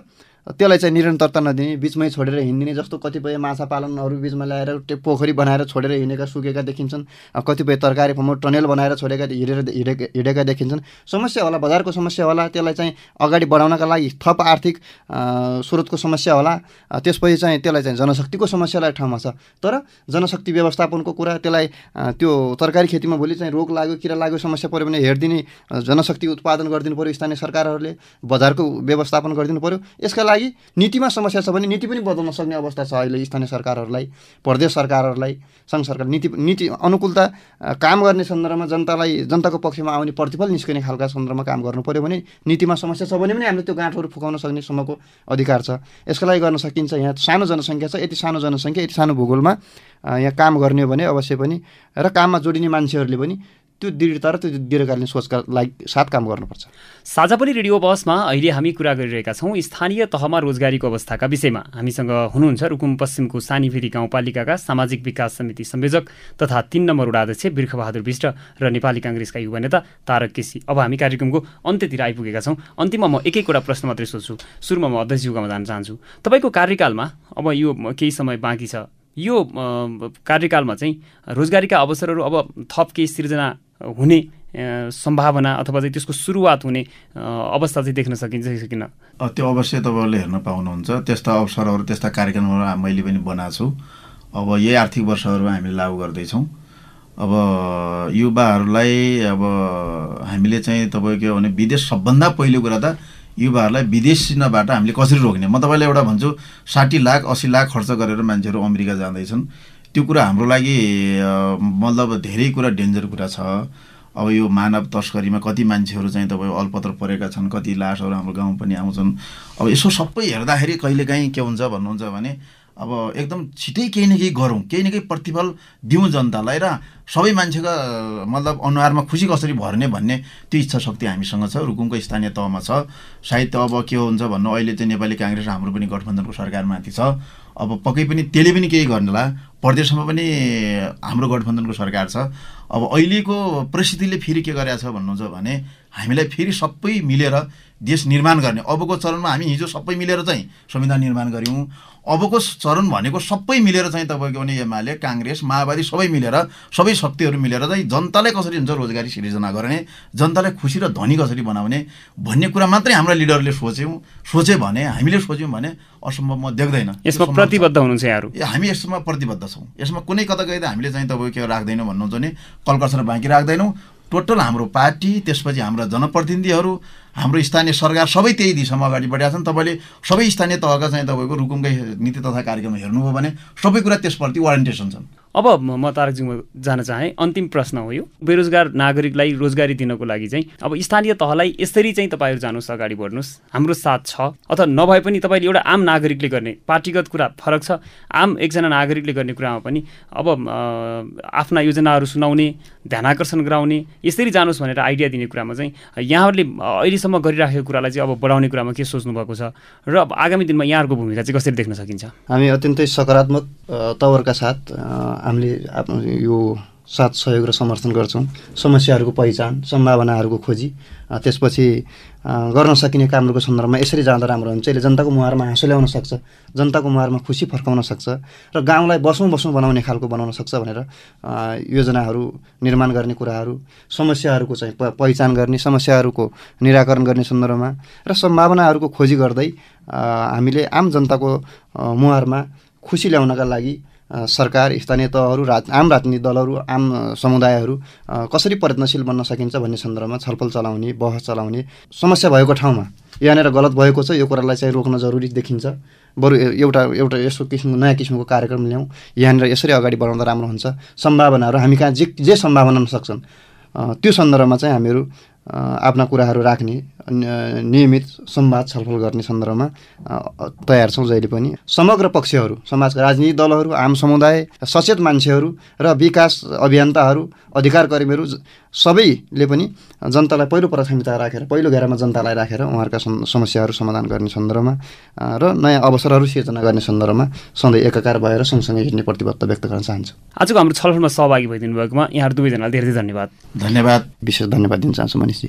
त्यसलाई चाहिँ निरन्तरता नदिने बिचमै छोडेर हिँडिदिने जस्तो कतिपय माछा पालनहरू बिचमा ल्याएर पोखरी बनाएर छोडेर हिँडेका सुकेका देखिन्छन्। कतिपय तरकारी फार्महरू टनेल बनाएर छोडेका हिँडेर हिँडेका हिँडेका देखिन्छन्। समस्या होला बजारको समस्या होला त्यसलाई चाहिँ अगाडि बढाउनका लागि थप आर्थिक स्रोतको समस्या होला। त्यसपछि चाहिँ त्यसलाई चाहिँ जनशक्तिको समस्यालाई ठाउँमा छ। तर जनशक्ति व्यवस्थापनको कुरा त्यसलाई त्यो तरकारी खेतीमा भोलि चाहिँ रोग लाग्यो किरा लाग्यो समस्या पऱ्यो भने हेरिदिने जनशक्ति उत्पादन गरिदिनु पऱ्यो स्थानीय सरकारहरूले बजारको व्यवस्थापन गरिदिनु पऱ्यो यसका लागि नीतिमा समस्या छ भने नीति पनि बदल्न सक्ने अवस्था छ अहिले स्थानीय सरकारहरूलाई प्रदेश सरकारहरूलाई सङ्घ सरकार नीति नीति अनुकूलता काम गर्ने सन्दर्भमा जनतालाई जनताको पक्षमा आउने प्रतिफल निस्कने खालका सन्दर्भमा काम गर्नु पऱ्यो भने नीतिमा समस्या छ भने पनि हामीले त्यो गाँठहरू फुकाउन सक्ने सम्मको अधिकार छ। यसका लागि गर्न सकिन्छ यहाँ सानो जनसङ्ख्या छ यति सानो जनसङ्ख्या यति सानो भूगोलमा यहाँ काम गर्ने हो भने अवश्य पनि र काममा जोडिने मान्छेहरूले पनि त्यो दृढता र त्यो दीर्घकालीन सोचका लागि साथ काम गर्नुपर्छ। साझापल्ली रेडियो बसमा अहिले हामी कुरा गरिरहेका छौँ स्थानीय तहमा रोजगारीको अवस्थाका विषयमा। हामीसँग हुनुहुन्छ रुकुम पश्चिमको सानीफेरी गाउँपालिकाका सामाजिक विकास समिति संयोजक तथा तिन नम्बर उडाध्यक्ष बिर्खबहादुर विष्ट र नेपाली काङ्ग्रेसका युवा नेता तारक केसी। अब हामी कार्यक्रमको अन्त्यतिर आइपुगेका छौँ। अन्तिममा म एक एकवटा प्रश्न मात्रै सोध्छु। सुरुमा म अध्यक्षज्यूकोमा जान चाहन्छु। तपाईँको कार्यकालमा अब यो केही समय बाँकी छ। यो कार्यकालमा चाहिँ रोजगारीका अवसरहरू अब थप केही सिर्जना हुने सम्भावना अथवा चाहिँ त्यसको सुरुवात हुने अवस्था चाहिँ देख्न सकिन्छ सकिन त्यो अवश्य तपाईँहरूले हेर्न पाउनुहुन्छ। त्यस्ता अवसरहरू त्यस्ता कार्यक्रमहरू मैले पनि बनाएको छु। अब यही आर्थिक वर्षहरूमा हामीले लागू गर्दैछौँ। अब युवाहरूलाई अब हामीले चाहिँ तपाईँको भने विदेश सबभन्दा पहिलो कुरा त युवाहरूलाई विदेशीबाट हामीले कसरी रोक्ने? म तपाईँलाई एउटा भन्छु साठी लाख असी लाख खर्च गरेर मान्छेहरू अमेरिका जाँदैछन्। त्यो कुरा हाम्रो लागि मतलब धेरै कुरा डेन्जर कुरा छ। अब यो मानव तस्करीमा कति मान्छेहरू चाहिँ तपाईँ अलपत्र परेका छन् कति लासहरू हाम्रो गाउँ पनि आउँछन्। अब यसो सबै हेर्दाखेरि कहिलेकाहीँ के हुन्छ भन्नुहुन्छ भने अब एकदम छिटै केही न केही गरौँ केही न केही प्रतिफल दिउँ जनतालाई र सबै मान्छेको मतलब अनुहारमा खुसी कसरी भर्ने भन्ने त्यो इच्छा शक्ति हामीसँग छ। रुकुमको स्थानीय तहमा छ। सायद अब के हुन्छ भन्नु अहिले चाहिँ नेपाली काङ्ग्रेस हाम्रो पनि गठबन्धनको सरकारमाथि छ। अब पक्कै पनि त्यसले पनि केही गर्नुला। प्रदेशमा पनि हाम्रो गठबन्धनको सरकार छ। अब अहिलेको परिस्थितिले फेरि के गरेको छ भन्नुहुन्छ भने हामीलाई फेरि सबै मिलेर देश निर्माण गर्ने। अबको चरणमा हामी हिजो सबै मिलेर चाहिँ संविधान निर्माण गऱ्यौँ। अबको चरण भनेको सबै मिलेर चाहिँ तपाईँको पनि एमाले काङ्ग्रेस माओवादी सबै मिलेर सबै शक्तिहरू मिलेर चाहिँ जनतालाई कसरी हुन्छ रोजगारी सिर्जना गर्ने जनतालाई खुसी र धनी कसरी बनाउने भन्ने कुरा मात्रै हाम्रा लिडरले सोच्यौँ। सोचे भने हामीले सोच्यौँ भने असम्भव म देख्दैन। यसमा प्रतिबद्ध हुनुहुन्छ यहाँहरू? हामी यसमा प्रतिबद्ध छौँ। यसमा कुनै कता गए हामीले चाहिँ तपाईँको के राख्दैनौँ भन्नुहुन्छ भने कलकसर बाँकी राख्दैनौँ। टोटल हाम्रो पार्टी त्यसपछि हाम्रा जनप्रतिनिधिहरू हाम्रो स्थानीय सरकार सबै त्यही दिशामा अगाडि बढेका छन् तपाईँले सबै स्थानीय तहका चाहिँ तपाईँको रुकुमकै नीति तथा कार्यक्रम हेर्नुभयो भने सबै कुरा त्यसप्रति वारेन्टेसन छन्। अब म तारकजीमा जान चाहेँ अन्तिम प्रश्न हो यो। बेरोजगार नागरिकलाई रोजगारी दिनको लागि चाहिँ अब स्थानीय तहलाई यसरी चाहिँ तपाईँहरू जानुहोस् अगाडि बढ्नुहोस्। हाम्रो साथ छ। अथवा नभए पनि तपाईँले एउटा आम नागरिकले गर्ने पार्टीगत कुरा फरक छ। आम एकजना नागरिकले गर्ने कुरामा पनि अब आफ्ना योजनाहरू सुनाउने ध्यान आकर्षण गराउने यसरी जानुहोस् भनेर आइडिया दिने कुरामा चाहिँ यहाँहरूले अहिलेसम्म गरिराखेको कुरालाई चाहिँ अब बढाउने कुरामा के सोच्नु भएको छ? र अब आगामी दिनमा यहाँहरूको भूमिका चाहिँ कसरी देख्न सकिन्छ? हामी अत्यन्तै सकारात्मक तवरका साथ हामीले आफ्नो यो साथ सहयोग र समर्थन गर्छौँ। समस्याहरूको पहिचान सम्भावनाहरूको खोजी त्यसपछि गर्न सकिने कामहरूको सन्दर्भमा यसरी जाँदा राम्रो हुन्छ। यसले जनताको मुहारमा हाँसो ल्याउन सक्छ जनताको मुहारमा खुसी फर्काउन सक्छ र गाउँलाई बसौँ बसौँ बनाउने खालको बनाउन सक्छ भनेर योजनाहरू निर्माण गर्ने कुराहरू समस्याहरूको चाहिँ पहिचान गर्ने समस्याहरूको निराकरण गर्ने सन्दर्भमा र सम्भावनाहरूको खोजी गर्दै हामीले आम जनताको मुहारमा खुसी ल्याउनका लागि सरकार स्थानीय तहहरू राज आम राजनीतिक दलहरू आम समुदायहरू कसरी प्रयत्नशील बन्न सकिन्छ भन्ने सन्दर्भमा छलफल चलाउने बहस चलाउने समस्या भएको ठाउँमा यहाँनिर गलत भएको छ यो कुरालाई चाहिँ रोक्न जरुरी देखिन्छ। बरु एउटा एउटा यस्तो किसिमको नयाँ किसिमको कार्यक्रम ल्याउँ। यहाँनिर यसरी अगाडि बढाउँदा राम्रो हुन्छ। सम्भावनाहरू हामी कहाँ जे जे सम्भावना सक्छन् त्यो सन्दर्भमा चाहिँ हामीहरू आफ्ना कुराहरू राख्ने नियमित संवाद छलफल गर्ने सन्दर्भमा तयार छौँ जहिले पनि। समग्र पक्षहरू समाजका राजनीतिक दलहरू आम समुदाय सचेत मान्छेहरू र विकास अभियन्ताहरू अधिकार कर्मीहरू सबैले पनि जनतालाई पहिलो प्राथमिकता राखेर पहिलो घेरामा जनतालाई राखेर उहाँहरूका समस्याहरू समाधान गर्ने सन्दर्भमा र नयाँ अवसरहरू सिर्जना गर्ने सन्दर्भमा सधैँ एकाकार भएर सँगसँगै हिँड्ने प्रतिबद्धता व्यक्त गर्न चाहन्छु। आजको हाम्रो छलफलमा सहभागी भइदिनु भएकोमा यहाँहरू दुवैजनालाई धेरै धेरै धन्यवाद। धन्यवाद। विशेष धन्यवाद दिन चाहन्छु मनिषजी।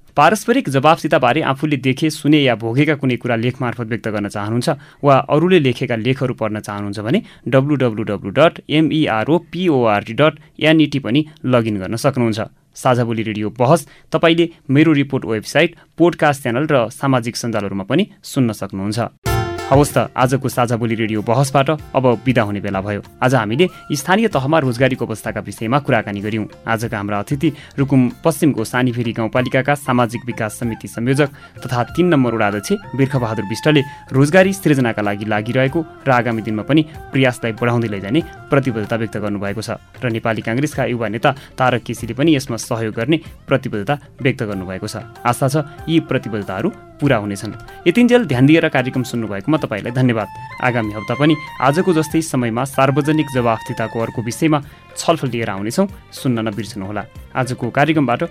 पारस्परिक जवाबसिताबारे आफूले देखे सुने या भोगेका कुनै कुरा लेख मार्फत व्यक्त गर्न चाहनुहुन्छ वा अरूले लेखेका लेखहरू पढ्न चाहनुहुन्छ भने W W W dot MERO PORT dot NET पनि लगइन गर्न सक्नुहुन्छ। साझा बोली रेडियो बहस तपाईँले मेरो रिपोर्ट वेबसाइट पोडकास्ट च्यानल र सामाजिक सञ्जालहरूमा पनि सुन्न सक्नुहुन्छ। हवस् त आजको साझा बोली रेडियो बहसबाट अब विदा हुने बेला भयो। आज हामीले स्थानीय तहमा रोजगारीको अवस्थाका विषयमा कुराकानी गऱ्यौँ। आजका हाम्रा अतिथि रुकुम पश्चिमको सानीफेरी गाउँपालिकाका सामाजिक विकास समिति संयोजक तथा तिन नम्बर वडाध्यक्ष बिर्खबहादुर विष्टले रोजगारी सृजनाका लागि लागिरहेको र आगामी दिनमा पनि प्रयासलाई बढाउँदै लैजाने प्रतिबद्धता व्यक्त गर्नुभएको छ र नेपाली काङ्ग्रेसका युवा नेता तारक केसीले पनि यसमा सहयोग गर्ने प्रतिबद्धता व्यक्त गर्नुभएको छ। आशा छ यी प्रतिबद्धताहरू पुरा हुनेछन्। यतिन्जेल ध्यान दिएर कार्यक्रम सुन्नुभएकोमा तपाईँलाई धन्यवाद। आगामी हप्ता पनि आजको जस्तै समयमा सार्वजनिक जवाफदिताको अर्को विषयमा छलफल लिएर आउनेछौँ। सुन्न नबिर्सनुहोला। आजको कार्यक्रमबाट